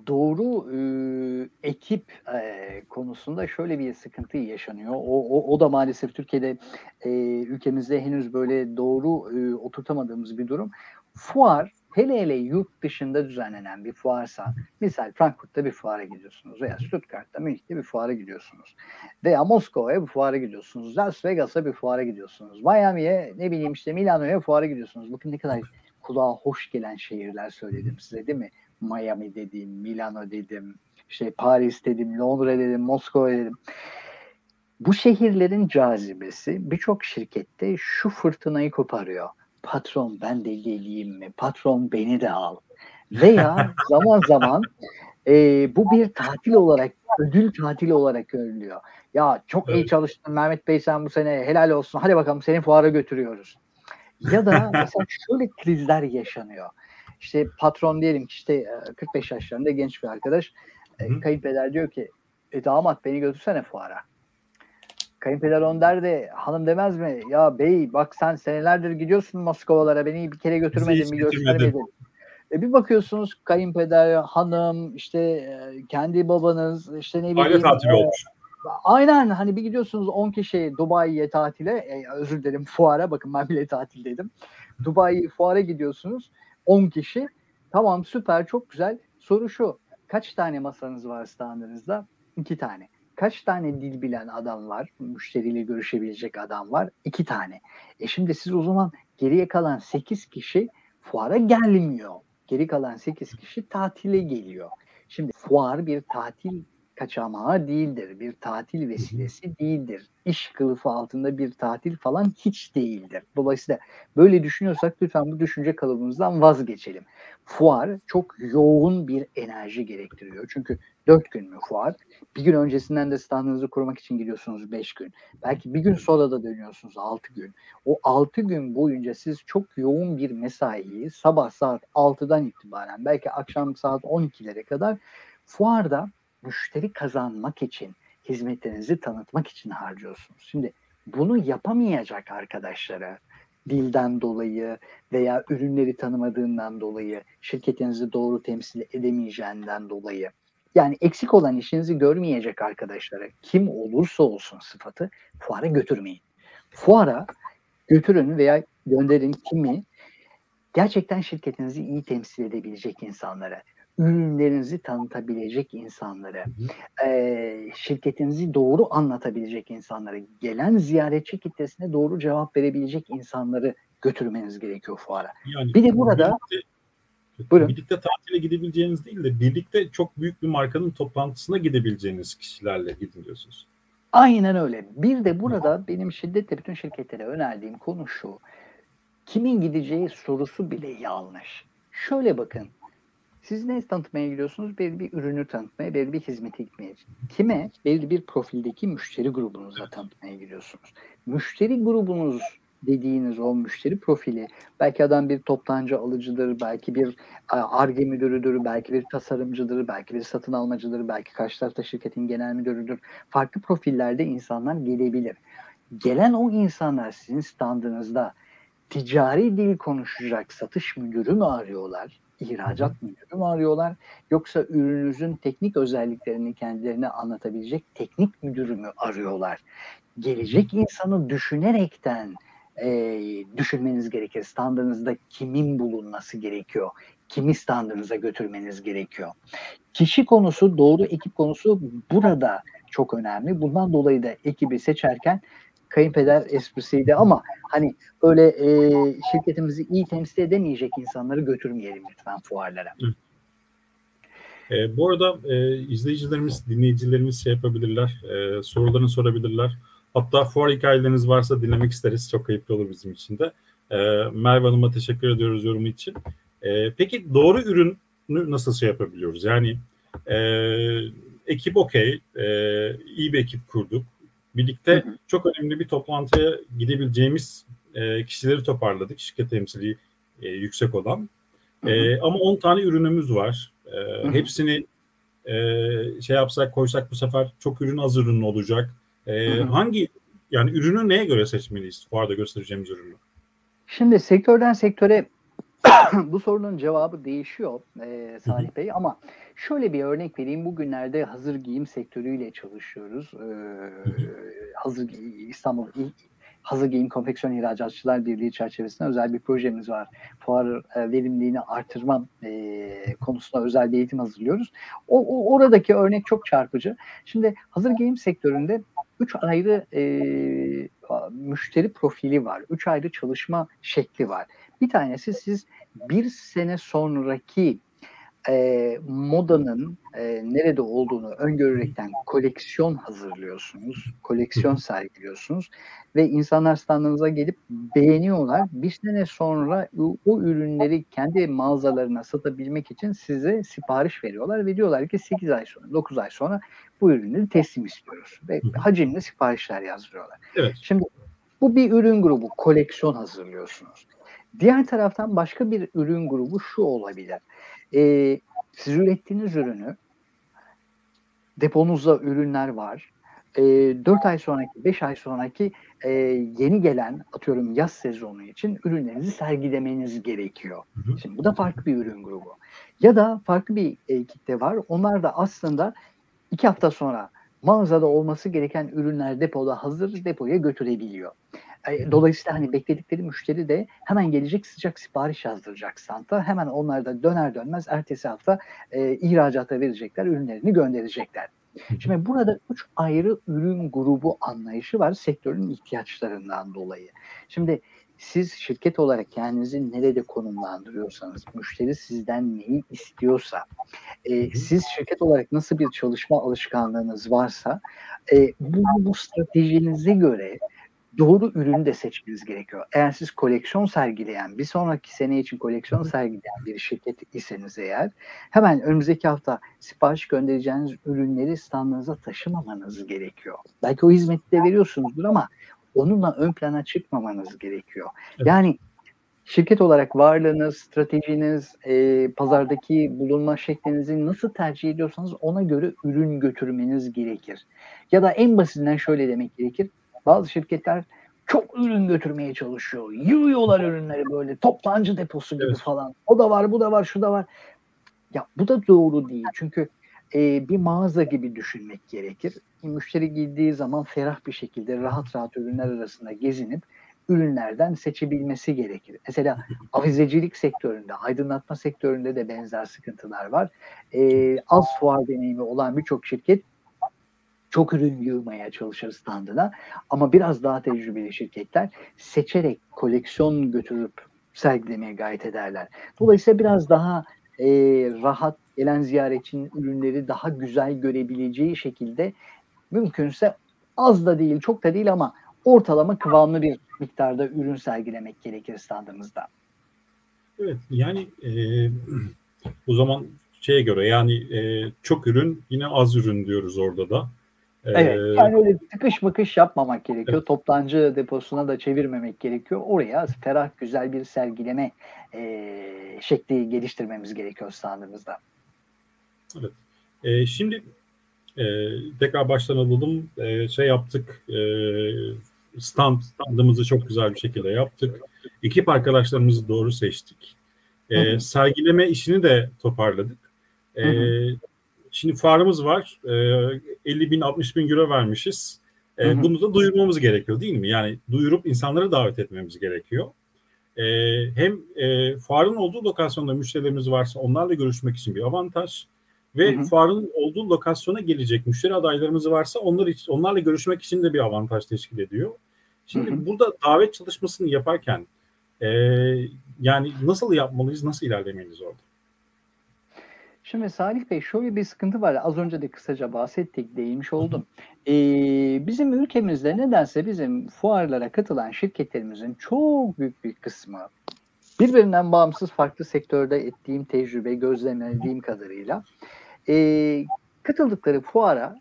doğru e, ekip e, konusunda şöyle bir sıkıntı yaşanıyor. O, o, o da maalesef Türkiye'de e, ülkemizde henüz böyle doğru e, oturtamadığımız bir durum. Fuar hele hele yurt dışında düzenlenen bir fuarsa, misal Frankfurt'ta bir fuara gidiyorsunuz veya Stuttgart'ta, Münih'te bir fuara gidiyorsunuz veya Moskova'ya bir fuara gidiyorsunuz, Las Vegas'a bir fuara gidiyorsunuz, Miami'ye ne bileyim işte Milano'ya fuara gidiyorsunuz. Bakın ne kadar kulağa hoş gelen şehirler söyledim size değil mi? Miami dedim, Milano dedim, işte Paris dedim, Londra dedim, Moskova dedim. Bu şehirlerin cazibesi birçok şirkette şu fırtınayı koparıyor. Patron ben de geleyim mi? Patron beni de al. Veya zaman zaman e, bu bir tatil olarak, ödül tatili olarak görülüyor. Ya çok iyi Evet. çalıştın Mehmet Bey sen bu sene helal olsun. Hadi bakalım seni fuara götürüyoruz. Ya da mesela şöyle krizler yaşanıyor. İşte patron diyelim ki işte e, 45 yaşlarında genç bir arkadaş. E. Kayınpeder diyor ki e, damat beni götürsene fuara. Kayınpeder on der de hanım demez mi? Ya bey bak sen senelerdir gidiyorsun Moskovalara beni bir kere götürmedin götürmedin. göstermedin. E bir bakıyorsunuz kayınpeder, hanım, işte e, kendi babanız, işte ne bileyim. Aile tatili e, olmuş. Aynen hani bir gidiyorsunuz 10 kişi Dubai'ye tatile, e, özür dilerim fuara bakın ben bile tatildeydim. Dubai fuara gidiyorsunuz 10 kişi. Tamam süper çok güzel. Soru şu kaç tane masanız var standınızda? 2 tane. Kaç tane dil bilen adam var? Müşteriyle görüşebilecek adam var? 2 tane. E şimdi siz o zaman geriye kalan 8 kişi fuara gelmiyor. Geri kalan 8 kişi tatile geliyor. Şimdi fuar bir tatil kaçamağı değildir. Bir tatil vesilesi değildir. İş kılıfı altında bir tatil falan hiç değildir. Dolayısıyla böyle düşünüyorsak lütfen bu düşünce kalıbımızdan vazgeçelim. Fuar çok yoğun bir enerji gerektiriyor. Çünkü dört gün mü fuar? Bir gün öncesinden de standınızı kurmak için gidiyorsunuz beş gün. Belki bir gün sonra da dönüyorsunuz altı gün. O altı gün boyunca siz çok yoğun bir mesaiyi sabah saat 6'dan itibaren belki akşam saat 12'lere kadar fuarda müşteri kazanmak için, hizmetlerinizi tanıtmak için harcıyorsunuz. Şimdi bunu yapamayacak arkadaşlara dilden dolayı veya ürünleri tanımadığından dolayı, şirketinizi doğru temsil edemeyeceğinden dolayı yani eksik olan işinizi görmeyecek arkadaşlara kim olursa olsun sıfatı fuara götürmeyin. Fuara götürün veya gönderin kimi gerçekten şirketinizi iyi temsil edebilecek insanlara, ürünlerinizi tanıtabilecek insanlara, e, şirketinizi doğru anlatabilecek insanlara, gelen ziyaretçi kitlesine doğru cevap verebilecek insanları götürmeniz gerekiyor fuara. Yani Bir de burada Buyurun. birlikte tatile gidebileceğiniz değil de birlikte çok büyük bir markanın toplantısına gidebileceğiniz kişilerle gidin diyorsunuz. Aynen öyle. Bir de burada benim şiddetle bütün şirketlere önerdiğim konu şu. Kimin gideceği sorusu bile yanlış. Şöyle bakın. Siz ne tanıtmaya gidiyorsunuz? Belli bir ürünü tanıtmaya, belli bir hizmeti gitmeye. Kime? Belli bir profildeki müşteri grubunuza tanıtmaya gidiyorsunuz. Müşteri grubunuz dediğiniz o müşteri profili belki adam bir toptancı alıcıdır, belki bir ARGE müdürüdür, belki bir tasarımcıdır, belki bir satın almacıdır, belki karşı tarafta şirketin genel müdürüdür. Farklı profillerde insanlar gelebilir. Gelen o insanlar sizin standınızda ticari dil konuşacak satış müdürü mü arıyorlar? ihracat müdürü mü arıyorlar? Yoksa ürününüzün teknik özelliklerini kendilerine anlatabilecek teknik müdürü mü arıyorlar? Gelecek insanı düşünerekten e, düşünmeniz gerekir. Standınızda kimin bulunması gerekiyor? Kimi standınıza götürmeniz gerekiyor? Kişi konusu, doğru ekip konusu burada çok önemli. Bundan dolayı da ekibi seçerken kayınpeder esprisiydi ama hani öyle e, şirketimizi iyi temsil edemeyecek insanları götürmeyelim lütfen fuarlara. E, bu arada e, izleyicilerimiz, dinleyicilerimiz şey yapabilirler, e, sorularını sorabilirler. Hatta fuar hikayeleriniz varsa dinlemek isteriz. Çok keyifli olur bizim için de. E, Merve Hanım'a teşekkür ediyoruz yorumu için. E, peki doğru ürünü nasıl şey yapabiliyoruz? Yani e, ekip okey, e, iyi bir ekip kurduk. Birlikte hı hı. çok önemli bir toplantıya gidebileceğimiz e, kişileri toparladık. Şirket temsili e, yüksek olan. Hı. E, ama 10 tane ürünümüz var. E. Hepsini e, şey yapsak koysak bu sefer çok ürün az ürün olacak. E, hı hı. Hangi yani ürünü neye göre seçmeliyiz? Bu arada göstereceğimiz ürünü. Şimdi sektörden sektöre bu sorunun cevabı değişiyor e, Salih Bey ama şöyle bir örnek vereyim. Bugünlerde hazır giyim sektörüyle çalışıyoruz. E, hazır İstanbul Hazır Giyim Konfeksiyon İhracatçılar Birliği çerçevesinde özel bir projemiz var. Fuar e, verimliliğini artırma e, konusunda özel bir eğitim hazırlıyoruz. O, o oradaki örnek çok çarpıcı. Şimdi hazır giyim sektöründe üç ayrı e, müşteri profili var. Üç ayrı çalışma şekli var. Bir tanesi siz bir sene sonraki e, modanın e, nerede olduğunu öngörerekten koleksiyon hazırlıyorsunuz, koleksiyon sergiliyorsunuz ve insanlar standınıza gelip beğeniyorlar. Bir sene sonra o, o ürünleri kendi mağazalarına satabilmek için size sipariş veriyorlar ve diyorlar ki 8 ay sonra, 9 ay sonra bu ürünleri teslim istiyoruz ve hacimli siparişler yazdırıyorlar. Evet. Şimdi bu bir ürün grubu, koleksiyon hazırlıyorsunuz. Diğer taraftan başka bir ürün grubu şu olabilir. Ee, siz ürettiğiniz ürünü deponuzda ürünler var. E, 4 ay sonraki, 5 ay sonraki e, yeni gelen atıyorum yaz sezonu için ürünlerinizi sergilemeniz gerekiyor. Hı hı. Şimdi bu da farklı bir ürün grubu. Ya da farklı bir e, kitle var. Onlar da aslında 2 hafta sonra mağazada olması gereken ürünler depoda hazır depoya götürebiliyor. Dolayısıyla hani bekledikleri müşteri de hemen gelecek sıcak sipariş yazdıracak Santa. Hemen onlar da döner dönmez ertesi hafta e, ihracata verecekler, ürünlerini gönderecekler. Şimdi burada üç ayrı ürün grubu anlayışı var sektörün ihtiyaçlarından dolayı. Şimdi siz şirket olarak kendinizi nerede konumlandırıyorsanız, müşteri sizden neyi istiyorsa, e, siz şirket olarak nasıl bir çalışma alışkanlığınız varsa, e, bu, bu stratejinize göre doğru ürünü de seçmeniz gerekiyor. Eğer siz koleksiyon sergileyen, bir sonraki sene için koleksiyon sergileyen bir şirket iseniz eğer, hemen önümüzdeki hafta sipariş göndereceğiniz ürünleri standınıza taşımamanız gerekiyor. Belki o hizmeti de veriyorsunuzdur ama onunla ön plana çıkmamanız gerekiyor. Evet. Yani şirket olarak varlığınız, stratejiniz, e, pazardaki bulunma şeklinizi nasıl tercih ediyorsanız ona göre ürün götürmeniz gerekir. Ya da en basitinden şöyle demek gerekir. Bazı şirketler çok ürün götürmeye çalışıyor. Yığıyorlar ürünleri böyle toptancı deposu gibi evet. falan. O da var, bu da var, şu da var. Ya bu da doğru değil. Çünkü e, bir mağaza gibi düşünmek gerekir. Müşteri girdiği zaman ferah bir şekilde rahat rahat ürünler arasında gezinip ürünlerden seçebilmesi gerekir. Mesela avizecilik sektöründe, aydınlatma sektöründe de benzer sıkıntılar var. Ee, az fuar deneyimi olan birçok şirket çok ürün yığmaya çalışır standına ama biraz daha tecrübeli şirketler seçerek koleksiyon götürüp sergilemeye gayret ederler. Dolayısıyla biraz daha e, rahat gelen ziyaretçinin ürünleri daha güzel görebileceği şekilde mümkünse az da değil çok da değil ama ortalama kıvamlı bir miktarda ürün sergilemek gerekir standımızda. Evet yani e, o zaman şeye göre yani e, çok ürün yine az ürün diyoruz orada da. Evet yani öyle tıkış mıkış yapmamak gerekiyor. Evet. Toplancı deposuna da çevirmemek gerekiyor. Oraya ferah güzel bir sergileme e, şekli geliştirmemiz gerekiyor standımızda. Evet. E, şimdi e, tekrar baştan alalım. E, şey yaptık. E, stand, standımızı çok güzel bir şekilde yaptık. Ekip arkadaşlarımızı doğru seçtik. E, sergileme işini de toparladık. E, hı hı. Şimdi fuarımız var. E, 50 bin 60 bin euro vermişiz. E, hı hı. Bunu da duyurmamız gerekiyor değil mi? Yani duyurup insanları davet etmemiz gerekiyor. E, hem e, fuarın olduğu lokasyonda müşterilerimiz varsa onlarla görüşmek için bir avantaj ve hı hı. fuarın olduğu lokasyona gelecek müşteri adaylarımız varsa onlar için, onlarla görüşmek için de bir avantaj teşkil ediyor. Şimdi hı hı. burada davet çalışmasını yaparken e, yani nasıl yapmalıyız, nasıl ilerlemeliyiz orada? Şimdi Salih Bey şöyle bir sıkıntı var. Az önce de kısaca bahsettik, değinmiş oldum. Ee, bizim ülkemizde nedense bizim fuarlara katılan şirketlerimizin çok büyük bir kısmı birbirinden bağımsız farklı sektörde ettiğim tecrübe, gözlemlediğim kadarıyla e, katıldıkları fuara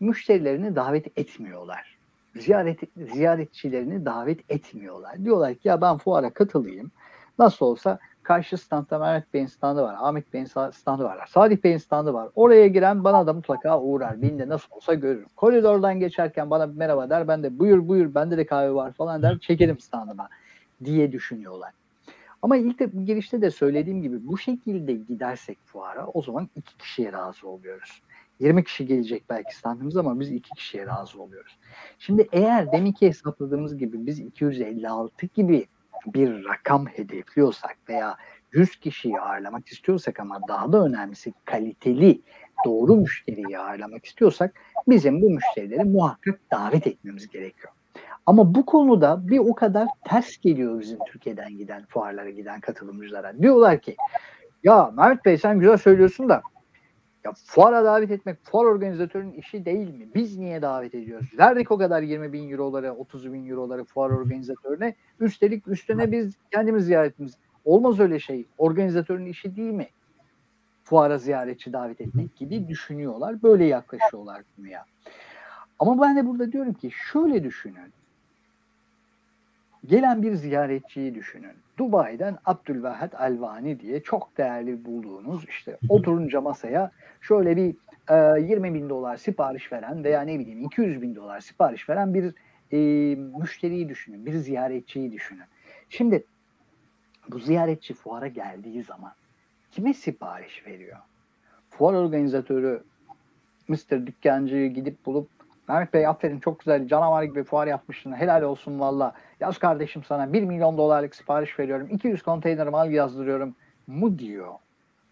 müşterilerini davet etmiyorlar. Ziyaret, ziyaretçilerini davet etmiyorlar. Diyorlar ki ya ben fuara katılayım. Nasıl olsa karşı standta Mehmet Bey'in standı var, Ahmet Bey'in standı var, Salih Bey'in standı var. Oraya giren bana da mutlaka uğrar. Beni de nasıl olsa görür. Koridordan geçerken bana merhaba der. Ben de buyur buyur bende de kahve var falan der. Çekerim standıma diye düşünüyorlar. Ama ilk de girişte de söylediğim gibi bu şekilde gidersek fuara o zaman iki kişiye razı oluyoruz. 20 kişi gelecek belki standımız ama biz iki kişiye razı oluyoruz. Şimdi eğer deminki hesapladığımız gibi biz 256 gibi bir rakam hedefliyorsak veya 100 kişiyi ağırlamak istiyorsak ama daha da önemlisi kaliteli doğru müşteriyi ağırlamak istiyorsak bizim bu müşterileri muhakkak davet etmemiz gerekiyor. Ama bu konuda bir o kadar ters geliyor bizim Türkiye'den giden fuarlara giden katılımcılara. Diyorlar ki ya Mehmet Bey sen güzel söylüyorsun da ya fuara davet etmek fuar organizatörünün işi değil mi? Biz niye davet ediyoruz? Verdik o kadar 20 bin euroları, 30 bin euroları fuar organizatörüne. Üstelik üstüne biz kendimiz ziyaretimiz. Olmaz öyle şey. Organizatörün işi değil mi? Fuara ziyaretçi davet etmek gibi düşünüyorlar. Böyle yaklaşıyorlar konuya. Ama ben de burada diyorum ki şöyle düşünün. Gelen bir ziyaretçiyi düşünün. Dubai'den Abdülvahat Elvani diye çok değerli bulduğunuz işte oturunca masaya şöyle bir e, 20 bin dolar sipariş veren veya ne bileyim 200 bin dolar sipariş veren bir e, müşteriyi düşünün, bir ziyaretçiyi düşünün. Şimdi bu ziyaretçi fuara geldiği zaman kime sipariş veriyor? Fuar organizatörü Mr. Dükkancı'yı gidip bulup Mehmet Bey aferin çok güzel canavar gibi fuar yapmışsın helal olsun valla. Yaz kardeşim sana 1 milyon dolarlık sipariş veriyorum. 200 konteyner mal yazdırıyorum mu diyor.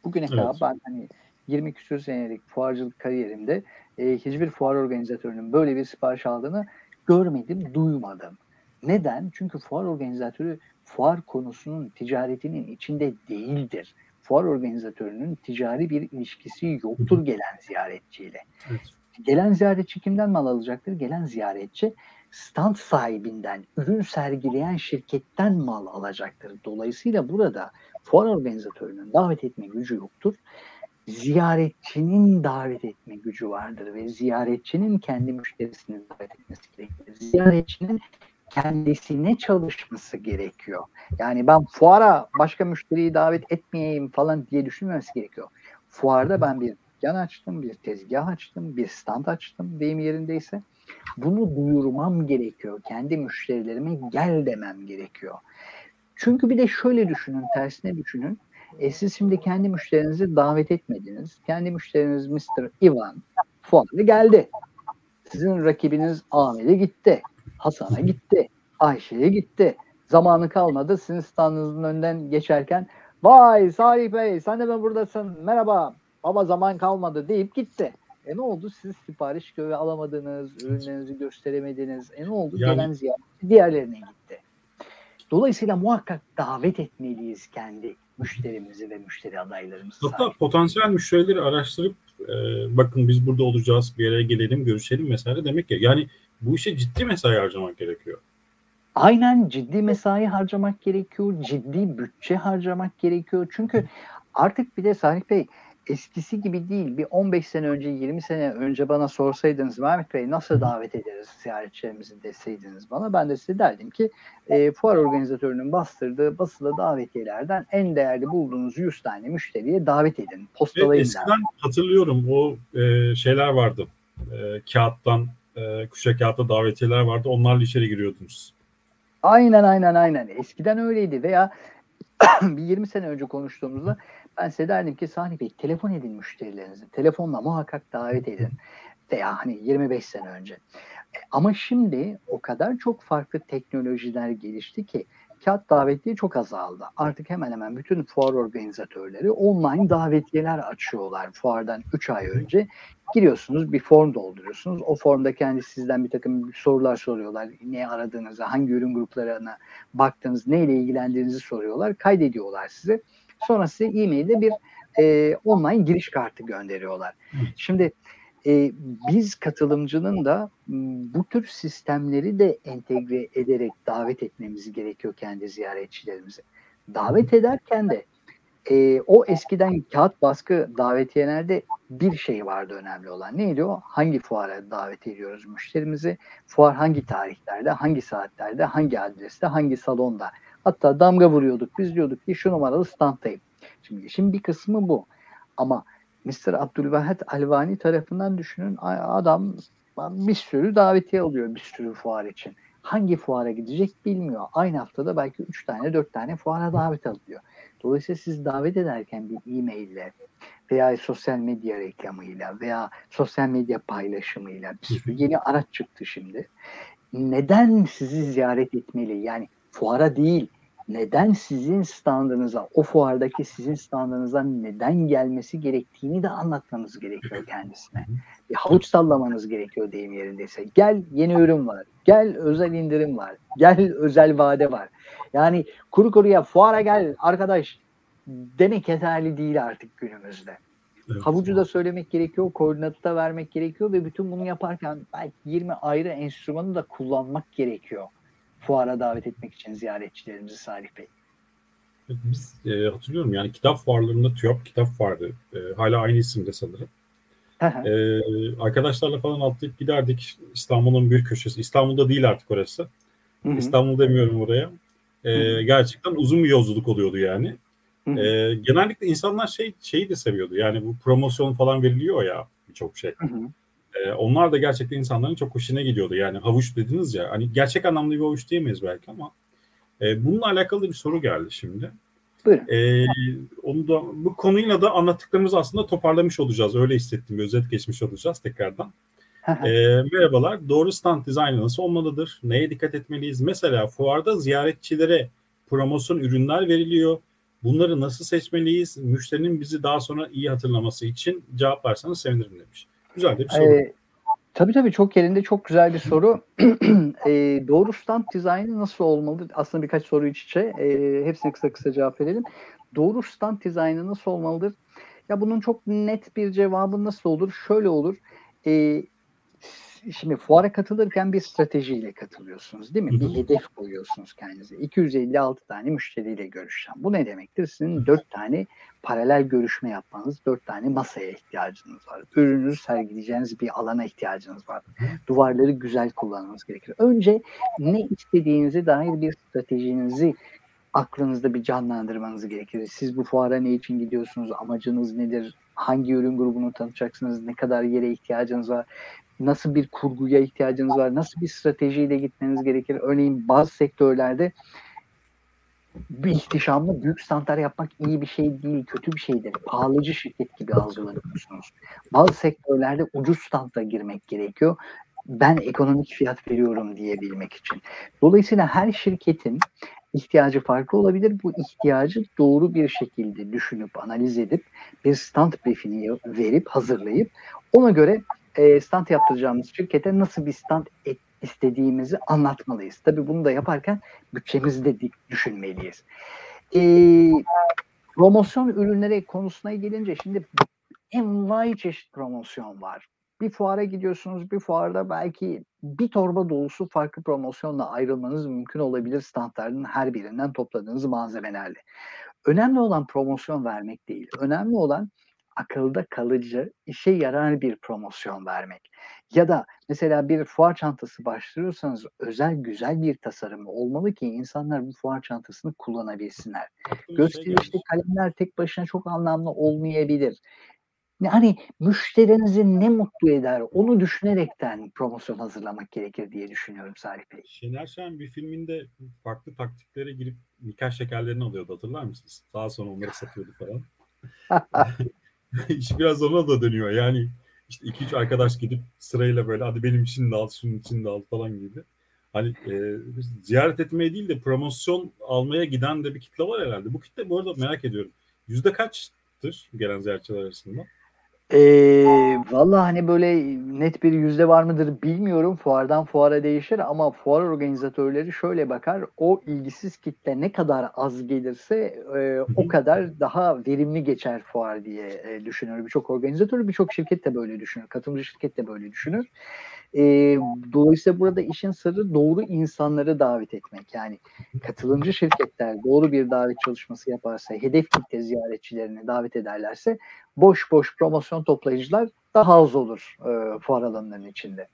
Bugüne evet. kadar ben hani 20 küsur senelik fuarcılık kariyerimde e, hiçbir fuar organizatörünün böyle bir sipariş aldığını görmedim, duymadım. Neden? Çünkü fuar organizatörü fuar konusunun ticaretinin içinde değildir. Fuar organizatörünün ticari bir ilişkisi yoktur gelen ziyaretçiyle. Evet. Gelen ziyaretçi kimden mal alacaktır? Gelen ziyaretçi stand sahibinden, ürün sergileyen şirketten mal alacaktır. Dolayısıyla burada fuar organizatörünün davet etme gücü yoktur. Ziyaretçinin davet etme gücü vardır ve ziyaretçinin kendi müşterisini davet etmesi gerekir. Ziyaretçinin kendisine çalışması gerekiyor. Yani ben fuara başka müşteriyi davet etmeyeyim falan diye düşünmemesi gerekiyor. Fuarda ben bir dükkan açtım, bir tezgah açtım, bir stand açtım deyim yerindeyse bunu duyurmam gerekiyor. Kendi müşterilerime gel demem gerekiyor. Çünkü bir de şöyle düşünün, tersine düşünün. E siz şimdi kendi müşterinizi davet etmediniz. Kendi müşteriniz Mr. Ivan fuarda geldi. Sizin rakibiniz Ahmet'e gitti. Hasan'a gitti. Ayşe'ye gitti. Zamanı kalmadı. Sizin standınızın önünden geçerken vay Salih Bey sen de mi buradasın? Merhaba. Ama zaman kalmadı deyip gitti. E ne oldu? Siz sipariş göre alamadınız, ürünlerinizi gösteremediniz. E ne oldu? Yani- Gelen ziyaretçi diğerlerine gitti. Dolayısıyla muhakkak davet etmeliyiz kendi müşterimizi ve müşteri adaylarımızı. Hatta potansiyel müşterileri araştırıp e, bakın biz burada olacağız bir yere gelelim görüşelim vesaire demek ya. Yani bu işe ciddi mesai harcamak gerekiyor. Aynen ciddi mesai harcamak gerekiyor, ciddi bütçe harcamak gerekiyor. Çünkü artık bir de Salih Bey eskisi gibi değil. Bir 15 sene önce, 20 sene önce bana sorsaydınız Mehmet Bey nasıl davet ederiz ziyaretçilerimizi deseydiniz bana. Ben de size derdim ki e, fuar organizatörünün bastırdığı basılı davetiyelerden en değerli bulduğunuz 100 tane müşteriye davet edin. Postalayın derdim. eskiden hatırlıyorum o e, şeyler vardı. E, kağıttan e, kuşa kağıtta davetiyeler vardı. Onlarla içeri giriyordunuz. Aynen aynen aynen. Eskiden öyleydi veya bir 20 sene önce konuştuğumuzda ben size derdim ki Salih Bey telefon edin müşterilerinizi. Telefonla muhakkak davet edin. Veya hani 25 sene önce. E, Ama şimdi o kadar çok farklı teknolojiler gelişti ki kağıt davetiye çok azaldı. Artık hemen hemen bütün fuar organizatörleri online davetiyeler açıyorlar fuardan 3 ay önce. Giriyorsunuz bir form dolduruyorsunuz. O formda kendi sizden bir takım sorular soruyorlar. Ne aradığınızı, hangi ürün gruplarına baktığınız, neyle ilgilendiğinizi soruyorlar. Kaydediyorlar size. Sonra size e-mailde bir e, online giriş kartı gönderiyorlar. Şimdi e, biz katılımcının da bu tür sistemleri de entegre ederek davet etmemiz gerekiyor kendi ziyaretçilerimizi. Davet ederken de e, o eskiden kağıt baskı davetiyelerde bir şey vardı önemli olan. Neydi o? Hangi fuara davet ediyoruz müşterimizi? Fuar hangi tarihlerde, hangi saatlerde, hangi adreste, hangi salonda? Hatta damga vuruyorduk. Biz diyorduk ki şu numaralı standtayım. Şimdi işin bir kısmı bu. Ama Mr. Abdülvahet Alvani tarafından düşünün adam bir sürü davetiye alıyor bir sürü fuar için. Hangi fuara gidecek bilmiyor. Aynı haftada belki 3 tane 4 tane fuara davet alıyor. Dolayısıyla siz davet ederken bir e-maille veya sosyal medya reklamıyla veya sosyal medya paylaşımıyla bir sürü yeni araç çıktı şimdi. Neden sizi ziyaret etmeli? Yani fuara değil, neden sizin standınıza, o fuardaki sizin standınıza neden gelmesi gerektiğini de anlatmanız gerekiyor kendisine. Bir havuç sallamanız gerekiyor deyim yerindeyse. Gel yeni ürün var, gel özel indirim var, gel özel vade var. Yani kuru kuruya fuara gel arkadaş demek yeterli değil artık günümüzde. Evet. Havucu da söylemek gerekiyor, koordinatı da vermek gerekiyor ve bütün bunu yaparken belki 20 ayrı enstrümanı da kullanmak gerekiyor. Fuara davet etmek için ziyaretçilerimizi Salih Bey. Biz e, hatırlıyorum yani kitap fuarlarında TÜYAP kitap vardı. E, hala aynı isimde sanırım. E, arkadaşlarla falan atlayıp giderdik İstanbul'un bir köşesi. İstanbul'da değil artık orası. Hı hı. İstanbul demiyorum oraya. E, Hı hı. gerçekten uzun bir yolculuk oluyordu yani. Hı hı. E, genellikle insanlar şey şeyi de seviyordu. Yani bu promosyon falan veriliyor ya birçok şey. Hı hı. E, onlar da gerçekten insanların çok hoşuna gidiyordu. Yani havuç dediniz ya. Hani gerçek anlamda bir havuç diyemeyiz belki ama e, bununla alakalı bir soru geldi şimdi. Buyurun. E, onu da bu konuyla da anlattıklarımızı aslında toparlamış olacağız. Öyle hissettim. Bir özet geçmiş olacağız tekrardan. E, merhabalar. Doğru stand dizaynı nasıl olmalıdır? Neye dikkat etmeliyiz? Mesela fuarda ziyaretçilere promosyon ürünler veriliyor. Bunları nasıl seçmeliyiz? Müşterinin bizi daha sonra iyi hatırlaması için cevaplarsanız sevinirim demiş. Güzel de bir soru. Ee, tabii tabii çok yerinde çok güzel bir soru. Ee, doğru stand dizaynı nasıl olmalı? Aslında birkaç soru iç içe. Ee, hepsine kısa kısa cevap verelim. Doğru stand dizaynı nasıl olmalıdır? Ya bunun çok net bir cevabı nasıl olur? Şöyle olur. Ee, şimdi fuara katılırken bir stratejiyle katılıyorsunuz değil mi? Bir hedef koyuyorsunuz kendinize. 256 tane müşteriyle görüşeceğim. Bu ne demektir? Sizin 4 tane paralel görüşme yapmanız, 4 tane masaya ihtiyacınız var. Ürününüzü sergileyeceğiniz bir alana ihtiyacınız var. Duvarları güzel kullanmanız gerekir. Önce ne istediğinize dair bir stratejinizi aklınızda bir canlandırmanız gerekir. Siz bu fuara ne için gidiyorsunuz? Amacınız nedir? Hangi ürün grubunu tanıtacaksınız? Ne kadar yere ihtiyacınız var? Nasıl bir kurguya ihtiyacınız var? Nasıl bir stratejiyle gitmeniz gerekir? Örneğin bazı sektörlerde bir ihtişamlı büyük standlar yapmak iyi bir şey değil, kötü bir şeydir. Pahalıcı şirket gibi algılanıyorsunuz. Bazı sektörlerde ucuz standa girmek gerekiyor. ben ekonomik fiyat veriyorum diyebilmek için. Dolayısıyla her şirketin ihtiyacı farklı olabilir. Bu ihtiyacı doğru bir şekilde düşünüp, analiz edip bir stand briefini verip, hazırlayıp ona göre e, stand yaptıracağımız şirkete nasıl bir stand et, istediğimizi anlatmalıyız. Tabii bunu da yaparken bütçemizi de düşünmeliyiz. E, promosyon ürünleri konusuna gelince şimdi envai çeşit promosyon var. Bir fuara gidiyorsunuz, bir fuarda belki bir torba dolusu farklı promosyonla ayrılmanız mümkün olabilir standların her birinden topladığınız malzemelerle. Önemli olan promosyon vermek değil. Önemli olan akılda kalıcı, işe yarar bir promosyon vermek. Ya da mesela bir fuar çantası başlıyorsanız özel güzel bir tasarımı olmalı ki insanlar bu fuar çantasını kullanabilsinler. Gösterişli kalemler tek başına çok anlamlı olmayabilir. Hani müşterinizi ne mutlu eder onu düşünerekten promosyon hazırlamak gerekir diye düşünüyorum Salih Bey. Şener Şen bir filminde farklı taktiklere girip nikah şekerlerini alıyordu hatırlar mısınız? Daha sonra onları satıyordu falan. İş biraz ona da dönüyor yani işte iki üç arkadaş gidip sırayla böyle hadi benim için de al şunun için de al falan gibi. Hani e, ziyaret etmeye değil de promosyon almaya giden de bir kitle var herhalde. Bu kitle bu arada merak ediyorum. Yüzde kaçtır gelen ziyaretçiler arasında? Ee, Valla hani böyle net bir yüzde var mıdır bilmiyorum. Fuardan fuara değişir ama fuar organizatörleri şöyle bakar. O ilgisiz kitle ne kadar az gelirse e, o kadar daha verimli geçer fuar diye e, düşünür. Birçok organizatör, birçok şirket de böyle düşünür. Katılımcı şirket de böyle düşünür. E, dolayısıyla burada işin sırrı doğru insanları davet etmek. Yani katılımcı şirketler doğru bir davet çalışması yaparsa, hedef kitle ziyaretçilerini davet ederlerse boş boş promosyon toplayıcılar daha az olur e, fuar alanlarının içinde.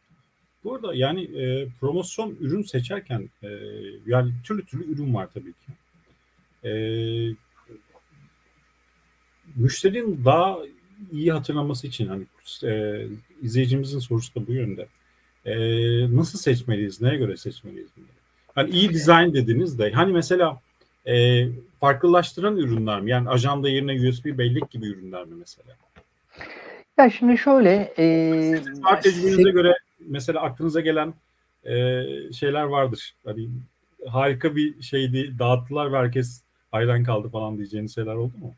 Bu arada yani e, promosyon ürün seçerken e, yani türlü türlü ürün var tabii ki. E, müşterinin daha iyi hatırlaması için hani e, izleyicimizin sorusu da bu yönde. E, nasıl seçmeliyiz? Neye göre seçmeliyiz bunları? Hani iyi dizayn dediniz de hani mesela e, farklılaştıran ürünler mi? Yani ajanda yerine USB bellek gibi ürünler mi mesela? Ya şimdi şöyle e, Sizin tecrübenize göre mesela aklınıza gelen e, şeyler vardır. Hani harika bir şeydi dağıttılar ve herkes hayran kaldı falan diyeceğiniz şeyler oldu mu?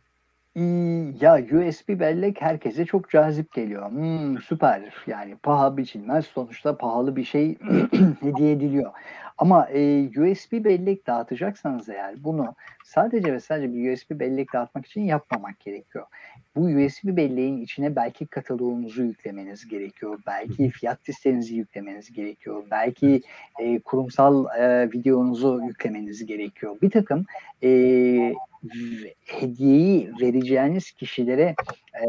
Ya USB bellek herkese çok cazip geliyor. Hmm, süper yani paha biçilmez sonuçta pahalı bir şey hediye ediliyor. Ama e, USB bellek dağıtacaksanız eğer bunu sadece ve sadece bir USB bellek dağıtmak için yapmamak gerekiyor. Bu USB belleğin içine belki kataloğunuzu yüklemeniz gerekiyor. Belki fiyat listenizi yüklemeniz gerekiyor. Belki e, kurumsal e, videonuzu yüklemeniz gerekiyor. Bir takım e, hediyeyi vereceğiniz kişilere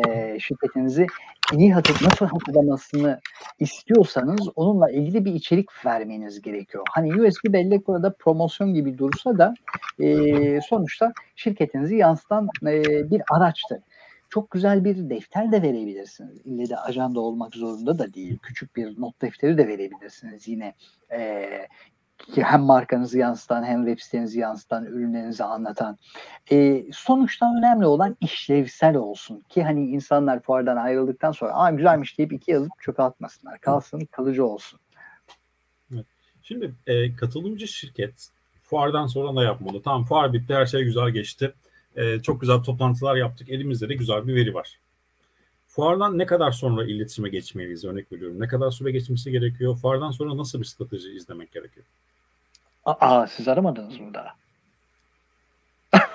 e, şirketinizi iyi hatır, nasıl hatırlamasını istiyorsanız onunla ilgili bir içerik vermeniz gerekiyor. Hani USB bellek burada promosyon gibi dursa da e, sonuçta şirketinizi yansıtan e, bir araçtır. Çok güzel bir defter de verebilirsiniz. İlle de ajanda olmak zorunda da değil. Küçük bir not defteri de verebilirsiniz. Yine e, hem markanızı yansıtan hem web sitenizi yansıtan, ürünlerinizi anlatan. E, sonuçta önemli olan işlevsel olsun ki hani insanlar fuardan ayrıldıktan sonra aa güzelmiş deyip iki yazıp çöpe atmasınlar. Kalsın, kalıcı olsun. Evet. Şimdi e, katılımcı şirket fuardan sonra ne yapmalı? Tamam fuar bitti, her şey güzel geçti. E, çok güzel toplantılar yaptık. Elimizde de güzel bir veri var. Fuardan ne kadar sonra iletişime geçmeliyiz? Örnek veriyorum. Ne kadar süre geçmesi gerekiyor? Fuardan sonra nasıl bir strateji izlemek gerekiyor? Aa siz aramadınız mı daha?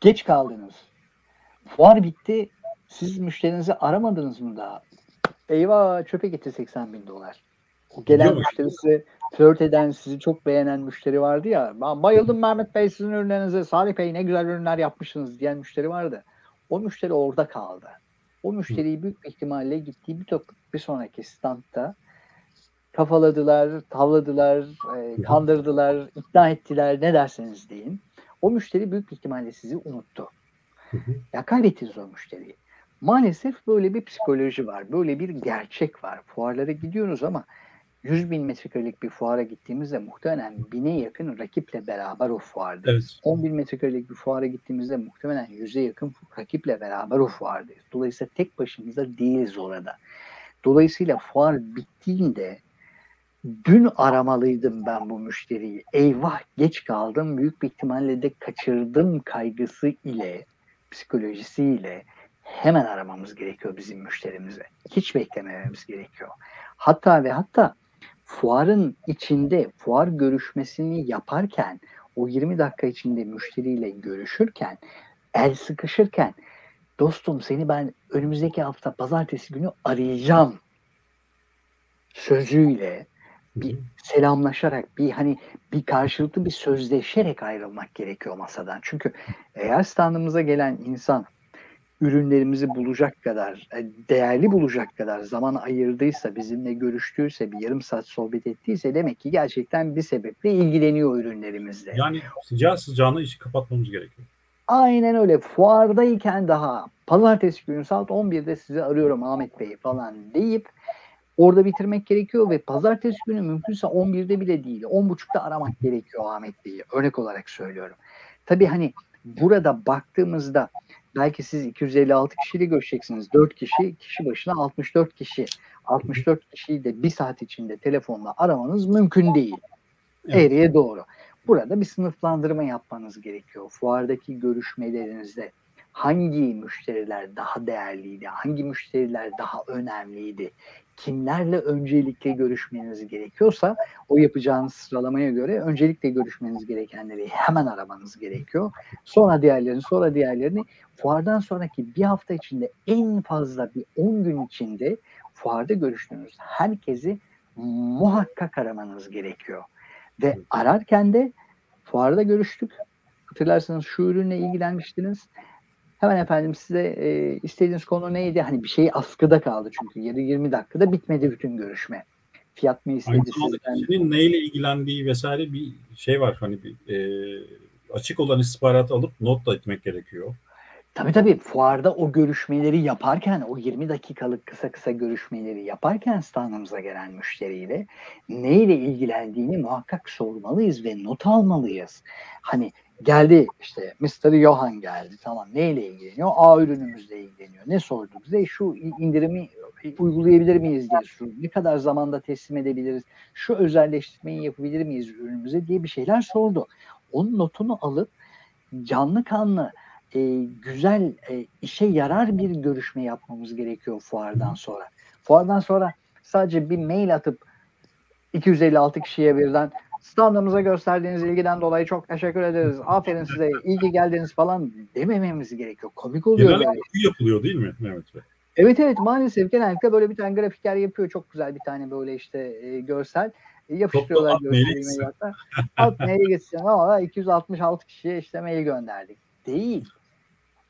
Geç kaldınız. Fuar bitti. Siz müşterinizi aramadınız mı daha? Eyvah çöpe gitti 80 bin dolar. O gelen müşteri size flört eden, sizi çok beğenen müşteri vardı ya. Ben bayıldım Mehmet Bey sizin ürünlerinize. Salih Bey ne güzel ürünler yapmışsınız diyen müşteri vardı. O müşteri orada kaldı. O müşteriyi büyük bir ihtimalle gittiği bir, bir sonraki standta kafaladılar, tavladılar, e, kandırdılar, ikna ettiler ne derseniz deyin. O müşteri büyük bir ihtimalle sizi unuttu. ya kaybettiniz o müşteriyi. Maalesef böyle bir psikoloji var. Böyle bir gerçek var. Fuarlara gidiyoruz ama 100 bin metrekarelik bir fuara gittiğimizde muhtemelen bine yakın rakiple beraber o fuardayız. Evet. 10 bin metrekarelik bir fuara gittiğimizde muhtemelen 100'e yakın rakiple beraber o fuardayız. Dolayısıyla tek başımıza değiliz orada. Dolayısıyla fuar bittiğinde dün aramalıydım ben bu müşteriyi. Eyvah geç kaldım. Büyük bir ihtimalle de kaçırdım kaygısı ile, psikolojisiyle hemen aramamız gerekiyor bizim müşterimize. Hiç beklemememiz gerekiyor. Hatta ve hatta fuarın içinde fuar görüşmesini yaparken o 20 dakika içinde müşteriyle görüşürken el sıkışırken dostum seni ben önümüzdeki hafta pazartesi günü arayacağım sözüyle bir selamlaşarak bir hani bir karşılıklı bir sözleşerek ayrılmak gerekiyor masadan. Çünkü eğer standımıza gelen insan ürünlerimizi bulacak kadar, e, değerli bulacak kadar zaman ayırdıysa, bizimle görüştüyse, bir yarım saat sohbet ettiyse demek ki gerçekten bir sebeple ilgileniyor ürünlerimizle. Yani sıcağı sıcağına işi kapatmamız gerekiyor. Aynen öyle. Fuardayken daha pazartesi günü saat 11'de sizi arıyorum Ahmet Bey falan deyip orada bitirmek gerekiyor ve pazartesi günü mümkünse 11'de bile değil 10.30'da aramak gerekiyor Ahmet Bey'i. Örnek olarak söylüyorum. Tabii hani burada baktığımızda belki siz 256 kişiyle görüşeceksiniz. 4 kişi, kişi başına 64 kişi. 64 kişiyi de bir saat içinde telefonla aramanız mümkün değil. Evet. Eğriye doğru. Burada bir sınıflandırma yapmanız gerekiyor. Fuardaki görüşmelerinizde hangi müşteriler daha değerliydi, hangi müşteriler daha önemliydi, kimlerle öncelikle görüşmeniz gerekiyorsa o yapacağınız sıralamaya göre öncelikle görüşmeniz gerekenleri hemen aramanız gerekiyor. Sonra diğerlerini, sonra diğerlerini fuardan sonraki bir hafta içinde en fazla bir 10 gün içinde fuarda görüştüğünüz herkesi muhakkak aramanız gerekiyor. Ve ararken de fuarda görüştük. Hatırlarsanız şu ürünle ilgilenmiştiniz. Hemen efendim size e, istediğiniz konu neydi? Hani bir şey askıda kaldı çünkü 20 dakikada bitmedi bütün görüşme. Fiyat mı istedi Aynı sizden? kişinin neyle ilgilendiği vesaire bir şey var. Hani bir e, açık olan istihbaratı alıp not da etmek gerekiyor. Tabii tabii fuarda o görüşmeleri yaparken o 20 dakikalık kısa kısa görüşmeleri yaparken standımıza gelen müşteriyle neyle ilgilendiğini muhakkak sormalıyız ve not almalıyız. Hani geldi işte Mr. Johan geldi tamam neyle ilgileniyor? A ürünümüzle ilgileniyor. Ne sordu bize? Şu indirimi uygulayabilir miyiz diye sordu. Ne kadar zamanda teslim edebiliriz? Şu özelleştirmeyi yapabilir miyiz ürünümüze diye bir şeyler sordu. Onun notunu alıp canlı kanlı e, güzel e, işe yarar bir görüşme yapmamız gerekiyor fuardan sonra. Fuardan sonra sadece bir mail atıp 256 kişiye birden standımıza gösterdiğiniz ilgiden dolayı çok teşekkür ederiz. Aferin size, iyi ki geldiniz falan demememiz gerekiyor. Komik oluyor böyle. bu yapılıyor değil mi Mehmet Bey? Evet evet maalesef genellikle böyle bir tane grafiker yapıyor. Çok güzel bir tane böyle işte e, görsel. E, yapıştırıyorlar görseli mail hatta. At maili gitsin ama 266 kişiye işte mail gönderdik. Değil.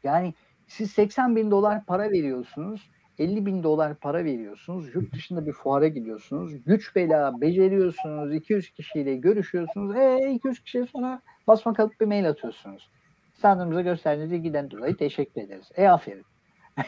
Yani siz 80 bin dolar para veriyorsunuz. 50 bin dolar para veriyorsunuz. Yurt dışında bir fuara gidiyorsunuz. Güç bela beceriyorsunuz. 200 kişiyle görüşüyorsunuz. E 200 kişiye sonra basma kalıp bir mail atıyorsunuz. Standımıza gösterdiğiniz ilgiden dolayı teşekkür ederiz. E aferin.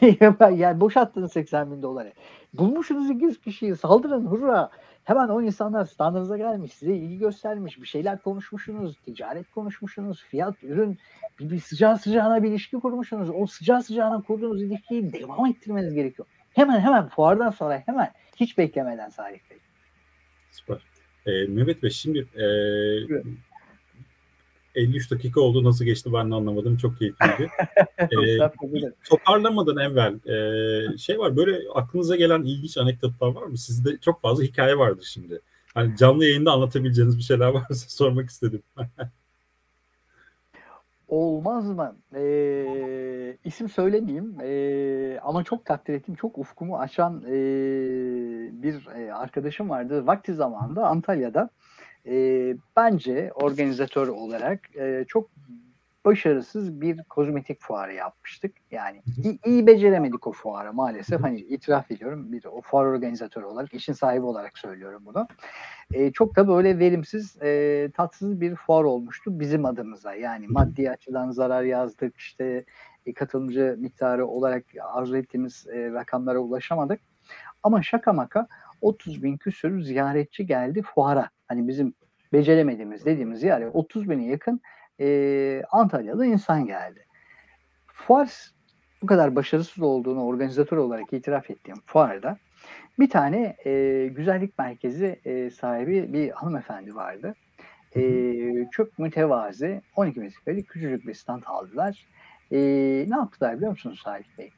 yani boşalttınız 80 bin doları. Bulmuşsunuz 200 kişiyi saldırın hurra. Hemen o insanlar standınıza gelmiş, size ilgi göstermiş, bir şeyler konuşmuşsunuz, ticaret konuşmuşsunuz, fiyat, ürün, bir, bir sıcağı sıcağına bir ilişki kurmuşsunuz. O sıcağı sıcağına kurduğunuz ilişkiyi devam ettirmeniz gerekiyor. Hemen hemen fuardan sonra hemen hiç beklemeden Salih Bey. Süper. E, Mehmet Bey şimdi e, Buyurun. 53 dakika oldu. Nasıl geçti ben de anlamadım. Çok keyifliydi. e, Estağfurullah. toparlamadan evvel e, şey var böyle aklınıza gelen ilginç anekdotlar var mı? Sizde çok fazla hikaye vardır şimdi. Hani canlı yayında anlatabileceğiniz bir şeyler varsa sormak istedim. Olmaz mı? Ee, isim söylemeyeyim ee, ama çok takdir ettiğim, çok ufkumu açan ee, bir ee, arkadaşım vardı. Vakti zamanında Antalya'da ee, bence organizatör olarak ee, çok başarısız bir kozmetik fuarı yapmıştık. Yani iyi, iyi beceremedik o fuarı maalesef. Hani itiraf ediyorum bir o fuar organizatörü olarak, işin sahibi olarak söylüyorum bunu. E, çok da böyle verimsiz, e, tatsız bir fuar olmuştu bizim adımıza. Yani maddi açıdan zarar yazdık, işte e, katılımcı miktarı olarak arzu ettiğimiz e, rakamlara ulaşamadık. Ama şaka maka 30 bin küsür ziyaretçi geldi fuara. Hani bizim beceremediğimiz dediğimiz yer 30 bine yakın e, Antalyalı insan geldi. Fuar bu kadar başarısız olduğunu organizatör olarak itiraf ettiğim fuarda Bir tane e, güzellik merkezi e, sahibi bir hanımefendi vardı. E, çok mütevazi 12 metrekarelik küçücük bir stand aldılar. E, ne yaptılar biliyor musunuz Salih Bey?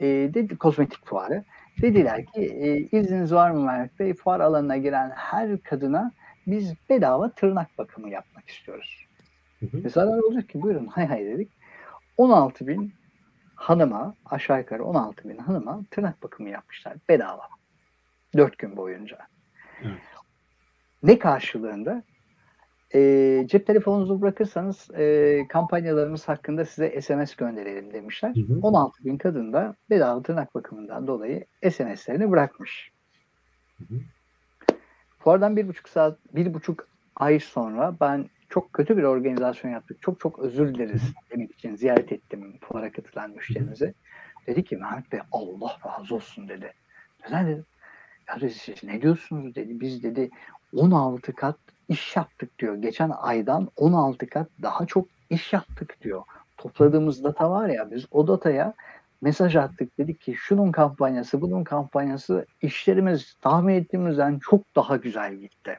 E, dedi kozmetik fuarı. Dediler ki e, izniniz var mı Mehmet Bey? Fuar alanına giren her kadına biz bedava tırnak bakımı yapmak istiyoruz. Hı hı. Mesela olacak ki buyurun hay hay dedik. 16 bin hanıma aşağı yukarı 16 bin hanıma tırnak bakımı yapmışlar bedava. 4 gün boyunca. Evet. Ne karşılığında? E, cep telefonunuzu bırakırsanız e, kampanyalarımız hakkında size SMS gönderelim demişler. Hı hı. 16 bin kadın da bedava tırnak bakımından dolayı SMS'lerini bırakmış. Hı hı. Fuardan bir buçuk saat, bir buçuk ay sonra ben çok kötü bir organizasyon yaptık. Çok çok özür dileriz demek için ziyaret ettim fuara katılan müşterimize. Dedi ki Mehmet Bey Allah razı olsun dedi. Neden dedim? Ya dedi, siz ne diyorsunuz dedi. Biz dedi 16 kat iş yaptık diyor. Geçen aydan 16 kat daha çok iş yaptık diyor. Topladığımız data var ya biz o dataya mesaj attık. Dedik ki şunun kampanyası, bunun kampanyası işlerimiz tahmin ettiğimizden çok daha güzel gitti.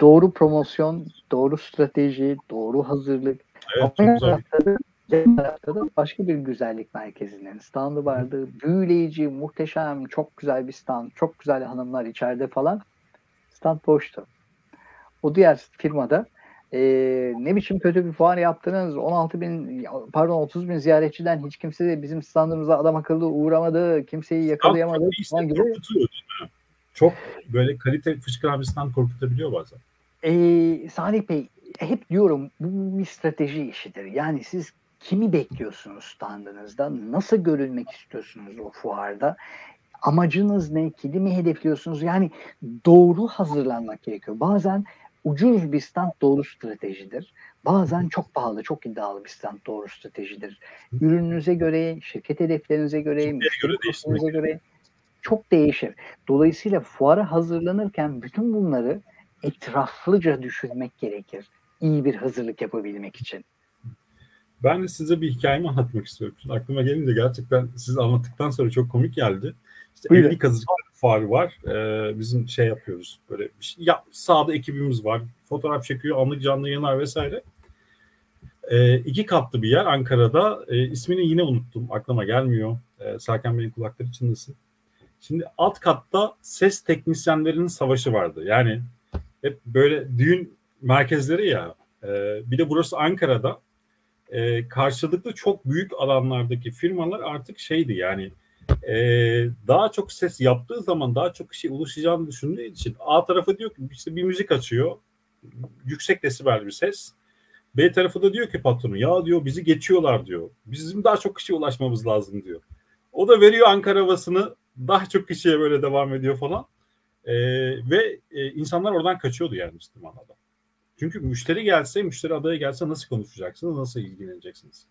Doğru promosyon, doğru strateji, doğru hazırlık. Evet, güzel. tarafta da başka bir güzellik merkezinin standı vardı. Büyüleyici, muhteşem, çok güzel bir stand. Çok güzel hanımlar içeride falan. Stand boştu. O diğer firmada e, ne biçim kötü bir fuar yaptınız 16 bin pardon 30 bin ziyaretçiden hiç kimse de bizim standımıza adam akıllı uğramadı kimseyi yakalayamadı falan gibi. Çok böyle kalite fışkıran bir stand korkutabiliyor bazen. E, Salih Bey hep diyorum bu bir strateji işidir. Yani siz kimi bekliyorsunuz standınızda? Nasıl görülmek istiyorsunuz o fuarda? Amacınız ne? Kimi hedefliyorsunuz? Yani doğru hazırlanmak gerekiyor. Bazen ucuz bir stand doğru stratejidir. Bazen çok pahalı, çok iddialı bir stand doğru stratejidir. Ürününüze göre, şirket hedeflerinize göre, müşterilerinize göre çok değişir. Dolayısıyla fuara hazırlanırken bütün bunları etraflıca düşünmek gerekir. İyi bir hazırlık yapabilmek için. Ben de size bir hikayemi anlatmak istiyorum. Şimdi aklıma gelince gerçekten siz anlattıktan sonra çok komik geldi. İşte Buyurun. evlilik fuarı var. Ee, bizim şey yapıyoruz böyle bir şey. Ya, sağda ekibimiz var. Fotoğraf çekiyor, anlık canlı yanar vesaire. Ee, iki katlı bir yer Ankara'da. Ee, ismini yine unuttum. Aklıma gelmiyor. Ee, Serkan Bey'in kulakları çınlasın. Şimdi alt katta ses teknisyenlerinin savaşı vardı. Yani hep böyle düğün merkezleri ya. E, bir de burası Ankara'da. E, karşılıklı çok büyük alanlardaki firmalar artık şeydi yani e, daha çok ses yaptığı zaman daha çok kişiye ulaşacağını düşündüğü için A tarafı diyor ki işte bir müzik açıyor. Yüksek desibel bir ses. B tarafı da diyor ki patronu ya diyor bizi geçiyorlar diyor. Bizim daha çok kişiye ulaşmamız lazım diyor. O da veriyor Ankara havasını daha çok kişiye böyle devam ediyor falan. E, ve e, insanlar oradan kaçıyordu yani ciddi manada. Çünkü müşteri gelse, müşteri adaya gelse nasıl konuşacaksınız, nasıl ilgileneceksiniz?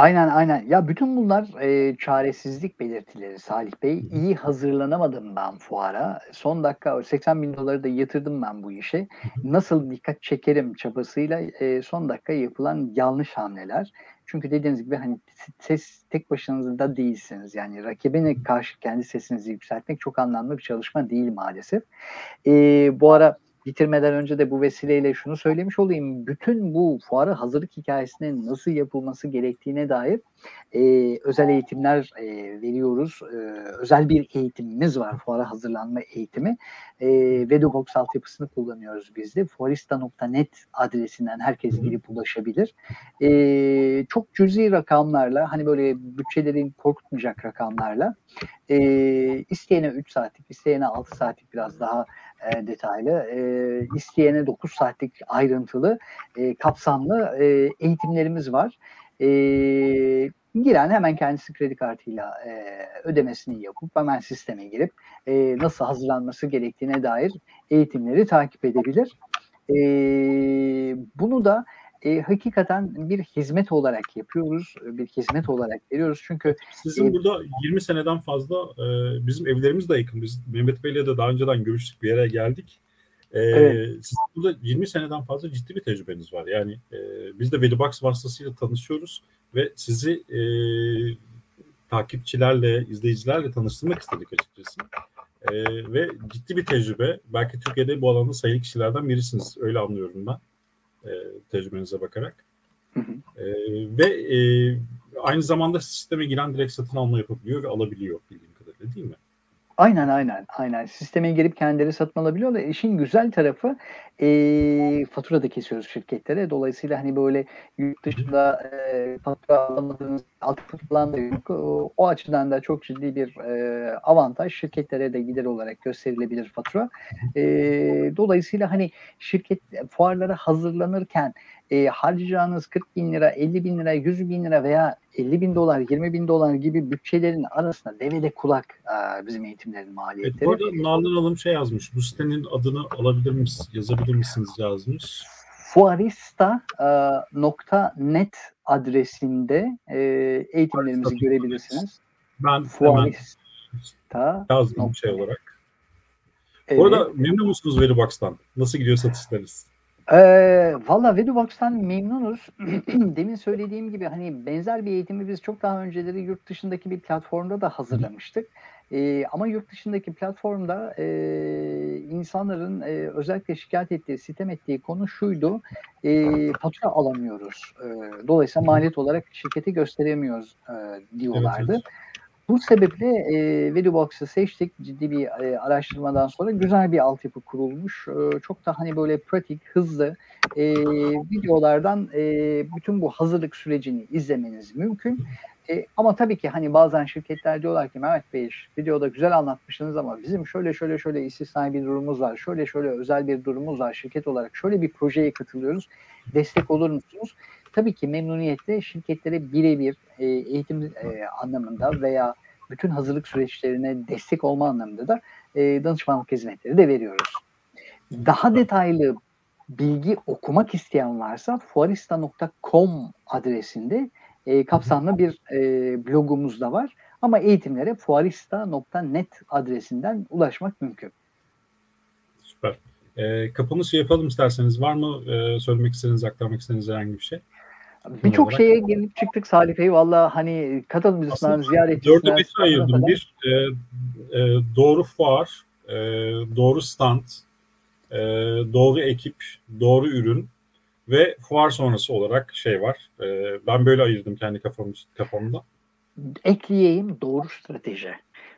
Aynen aynen. Ya bütün bunlar e, çaresizlik belirtileri Salih Bey. İyi hazırlanamadım ben fuara. Son dakika 80 bin doları da yatırdım ben bu işe. Nasıl dikkat çekerim çabasıyla e, son dakika yapılan yanlış hamleler. Çünkü dediğiniz gibi hani ses tek başınıza değilsiniz. Yani rakibine karşı kendi sesinizi yükseltmek çok anlamlı bir çalışma değil maalesef. E, bu ara bitirmeden önce de bu vesileyle şunu söylemiş olayım. Bütün bu fuarı hazırlık hikayesinin nasıl yapılması gerektiğine dair e, özel eğitimler e, veriyoruz. E, özel bir eğitimimiz var fuara hazırlanma eğitimi. E, Vedobox altyapısını kullanıyoruz biz de. Fuarista.net adresinden herkes girip ulaşabilir. E, çok cüzi rakamlarla hani böyle bütçelerin korkutmayacak rakamlarla e, isteyene 3 saatlik, isteyene 6 saatlik biraz daha e, detaylı, e, isteyene 9 saatlik ayrıntılı, e, kapsamlı e, eğitimlerimiz var. E, giren hemen kendisi kredi kartıyla e, ödemesini yapıp hemen sisteme girip e, nasıl hazırlanması gerektiğine dair eğitimleri takip edebilir. E, bunu da e, hakikaten bir hizmet olarak yapıyoruz, bir hizmet olarak veriyoruz. Çünkü sizin e, burada 20 seneden fazla e, bizim evlerimiz de yakın. Biz Mehmet Bey'le de daha önceden görüştük, bir yere geldik. E, evet. Sizin burada 20 seneden fazla ciddi bir tecrübeniz var. Yani e, biz de Velibox vasıtasıyla tanışıyoruz ve sizi e, takipçilerle, izleyicilerle tanıştırmak istedik açıkçası. E, ve ciddi bir tecrübe. Belki Türkiye'de bu alanda sayılı kişilerden birisiniz. Öyle anlıyorum ben e, tecrübenize bakarak. Hı hı. E, ve e, aynı zamanda sisteme giren direkt satın alma yapabiliyor ve alabiliyor bildiğim kadarıyla değil mi? Aynen aynen aynen. Sisteme girip kendileri satın alabiliyorlar. İşin güzel tarafı e, fatura da kesiyoruz şirketlere. Dolayısıyla hani böyle yurt dışında e, fatura alamadığınız altyapı falan da yok. O, açıdan da çok ciddi bir e, avantaj. Şirketlere de gider olarak gösterilebilir fatura. E, dolayısıyla hani şirket fuarlara hazırlanırken e, harcayacağınız 40 bin lira, 50 bin lira, 100 bin lira veya 50 bin dolar, 20 bin dolar gibi bütçelerin arasında devede kulak e, bizim eğitimlerin maliyetleri. Evet, bu arada Nalan Hanım şey yazmış. Bu sitenin adını alabilir misiniz, yazabilir misiniz yazmış. Fuarista.net adresinde e, eğitimlerimizi görebilirsiniz. Ben yazdım şey olarak. Evet. Bu arada memnun musunuz Veribox'tan? Nasıl gidiyor satışlarınız? Ee, Valla Vedubox'tan memnunuz. Demin söylediğim gibi hani benzer bir eğitimi biz çok daha önceleri yurt dışındaki bir platformda da hazırlamıştık. Ee, ama yurt dışındaki platformda e, insanların e, özellikle şikayet ettiği, sitem ettiği konu şuydu. E, fatura alamıyoruz. E, dolayısıyla maliyet olarak şirketi gösteremiyoruz e, diyorlardı. Evet, evet. Bu sebeple e, Velubox'ı seçtik. Ciddi bir e, araştırmadan sonra güzel bir altyapı kurulmuş. E, çok da hani böyle pratik, hızlı e, videolardan e, bütün bu hazırlık sürecini izlemeniz mümkün. E, ama tabii ki hani bazen şirketler diyorlar ki Mehmet Bey videoda güzel anlatmışsınız ama bizim şöyle şöyle şöyle istisnai bir durumumuz var. Şöyle şöyle özel bir durumumuz var. Şirket olarak şöyle bir projeye katılıyoruz. Destek olur musunuz? Tabii ki memnuniyetle şirketlere birebir e, eğitim e, anlamında veya bütün hazırlık süreçlerine destek olma anlamında da e, danışmanlık hizmetleri de veriyoruz. Daha detaylı bilgi okumak isteyen varsa fuarista.com adresinde e, kapsamlı bir e, blogumuz da var. Ama eğitimlere fuarista.net adresinden ulaşmak mümkün. Süper. E, kapanışı yapalım isterseniz. Var mı e, söylemek istediğiniz, aktarmak istediğiniz herhangi bir şey? Birçok şeye gelip çıktık Salih Bey. Valla hani katılımcısından, ziyaretçisinden. Dörde beşe ayırdım. Bir e, e, doğru fuar, e, doğru stand, e, doğru ekip, doğru ürün ve fuar sonrası olarak şey var. E, ben böyle ayırdım kendi kafam, kafamda. Ekleyeyim doğru strateji.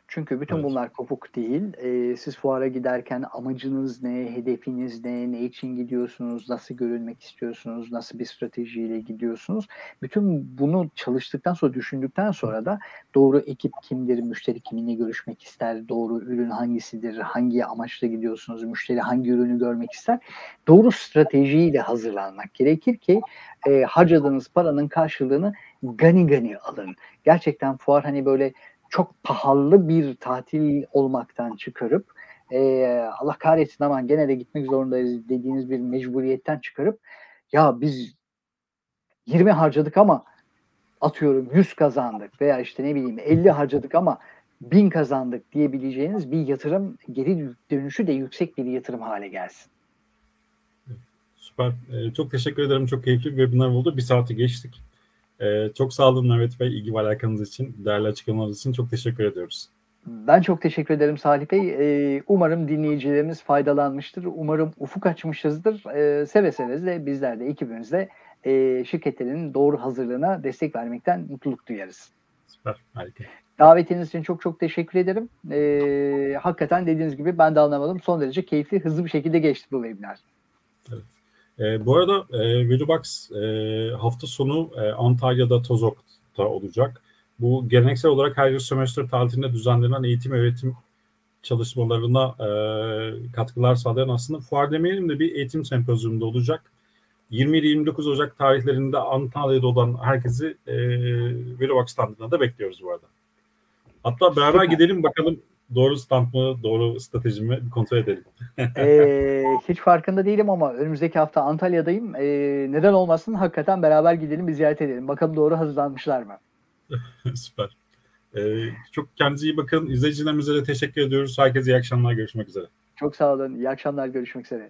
Çünkü bütün evet. bunlar kopuk değil. Ee, siz fuara giderken amacınız ne, hedefiniz ne, ne için gidiyorsunuz, nasıl görünmek istiyorsunuz, nasıl bir stratejiyle gidiyorsunuz. Bütün bunu çalıştıktan sonra, düşündükten sonra da doğru ekip kimdir, müşteri kiminle görüşmek ister, doğru ürün hangisidir, hangi amaçla gidiyorsunuz, müşteri hangi ürünü görmek ister. Doğru stratejiyle hazırlanmak gerekir ki e, harcadığınız paranın karşılığını gani gani alın. Gerçekten fuar hani böyle çok pahalı bir tatil olmaktan çıkarıp e, Allah kahretsin ama gene de gitmek zorundayız dediğiniz bir mecburiyetten çıkarıp ya biz 20 harcadık ama atıyorum 100 kazandık veya işte ne bileyim 50 harcadık ama 1000 kazandık diyebileceğiniz bir yatırım geri dönüşü de yüksek bir yatırım hale gelsin. Süper. Ee, çok teşekkür ederim. Çok keyifli bir webinar oldu. Bir saati geçtik. Ee, çok sağ olun Mehmet Bey ilgi ve alakanız için, değerli açıklamalarınız için çok teşekkür ediyoruz. Ben çok teşekkür ederim Salih Bey. Ee, umarım dinleyicilerimiz faydalanmıştır. Umarım ufuk açmışızdır. Ee, seve seve de bizler de ekibimizde e, şirketlerin doğru hazırlığına destek vermekten mutluluk duyarız. Süper, harika. Davetiniz için çok çok teşekkür ederim. Ee, hakikaten dediğiniz gibi ben de anlamadım. Son derece keyifli, hızlı bir şekilde geçti bu webinar. Evet. E, bu arada e, Velubox e, hafta sonu e, Antalya'da Tozok'ta olacak. Bu geleneksel olarak her yıl sömestr tatilinde düzenlenen eğitim öğretim çalışmalarına e, katkılar sağlayan aslında fuar demeyelim de bir eğitim sempozyumunda olacak. 27-29 Ocak tarihlerinde Antalya'da olan herkesi e, Velovax standına da bekliyoruz bu arada. Hatta beraber gidelim bakalım doğru stand mı, doğru strateji mi kontrol edelim. ee, hiç farkında değilim ama önümüzdeki hafta Antalya'dayım. Ee, neden olmasın hakikaten beraber gidelim bir ziyaret edelim. Bakalım doğru hazırlanmışlar mı? Süper. Ee, çok kendinize iyi bakın. İzleyicilerimize de teşekkür ediyoruz. Herkese iyi akşamlar. Görüşmek üzere. Çok sağ olun. İyi akşamlar. Görüşmek üzere.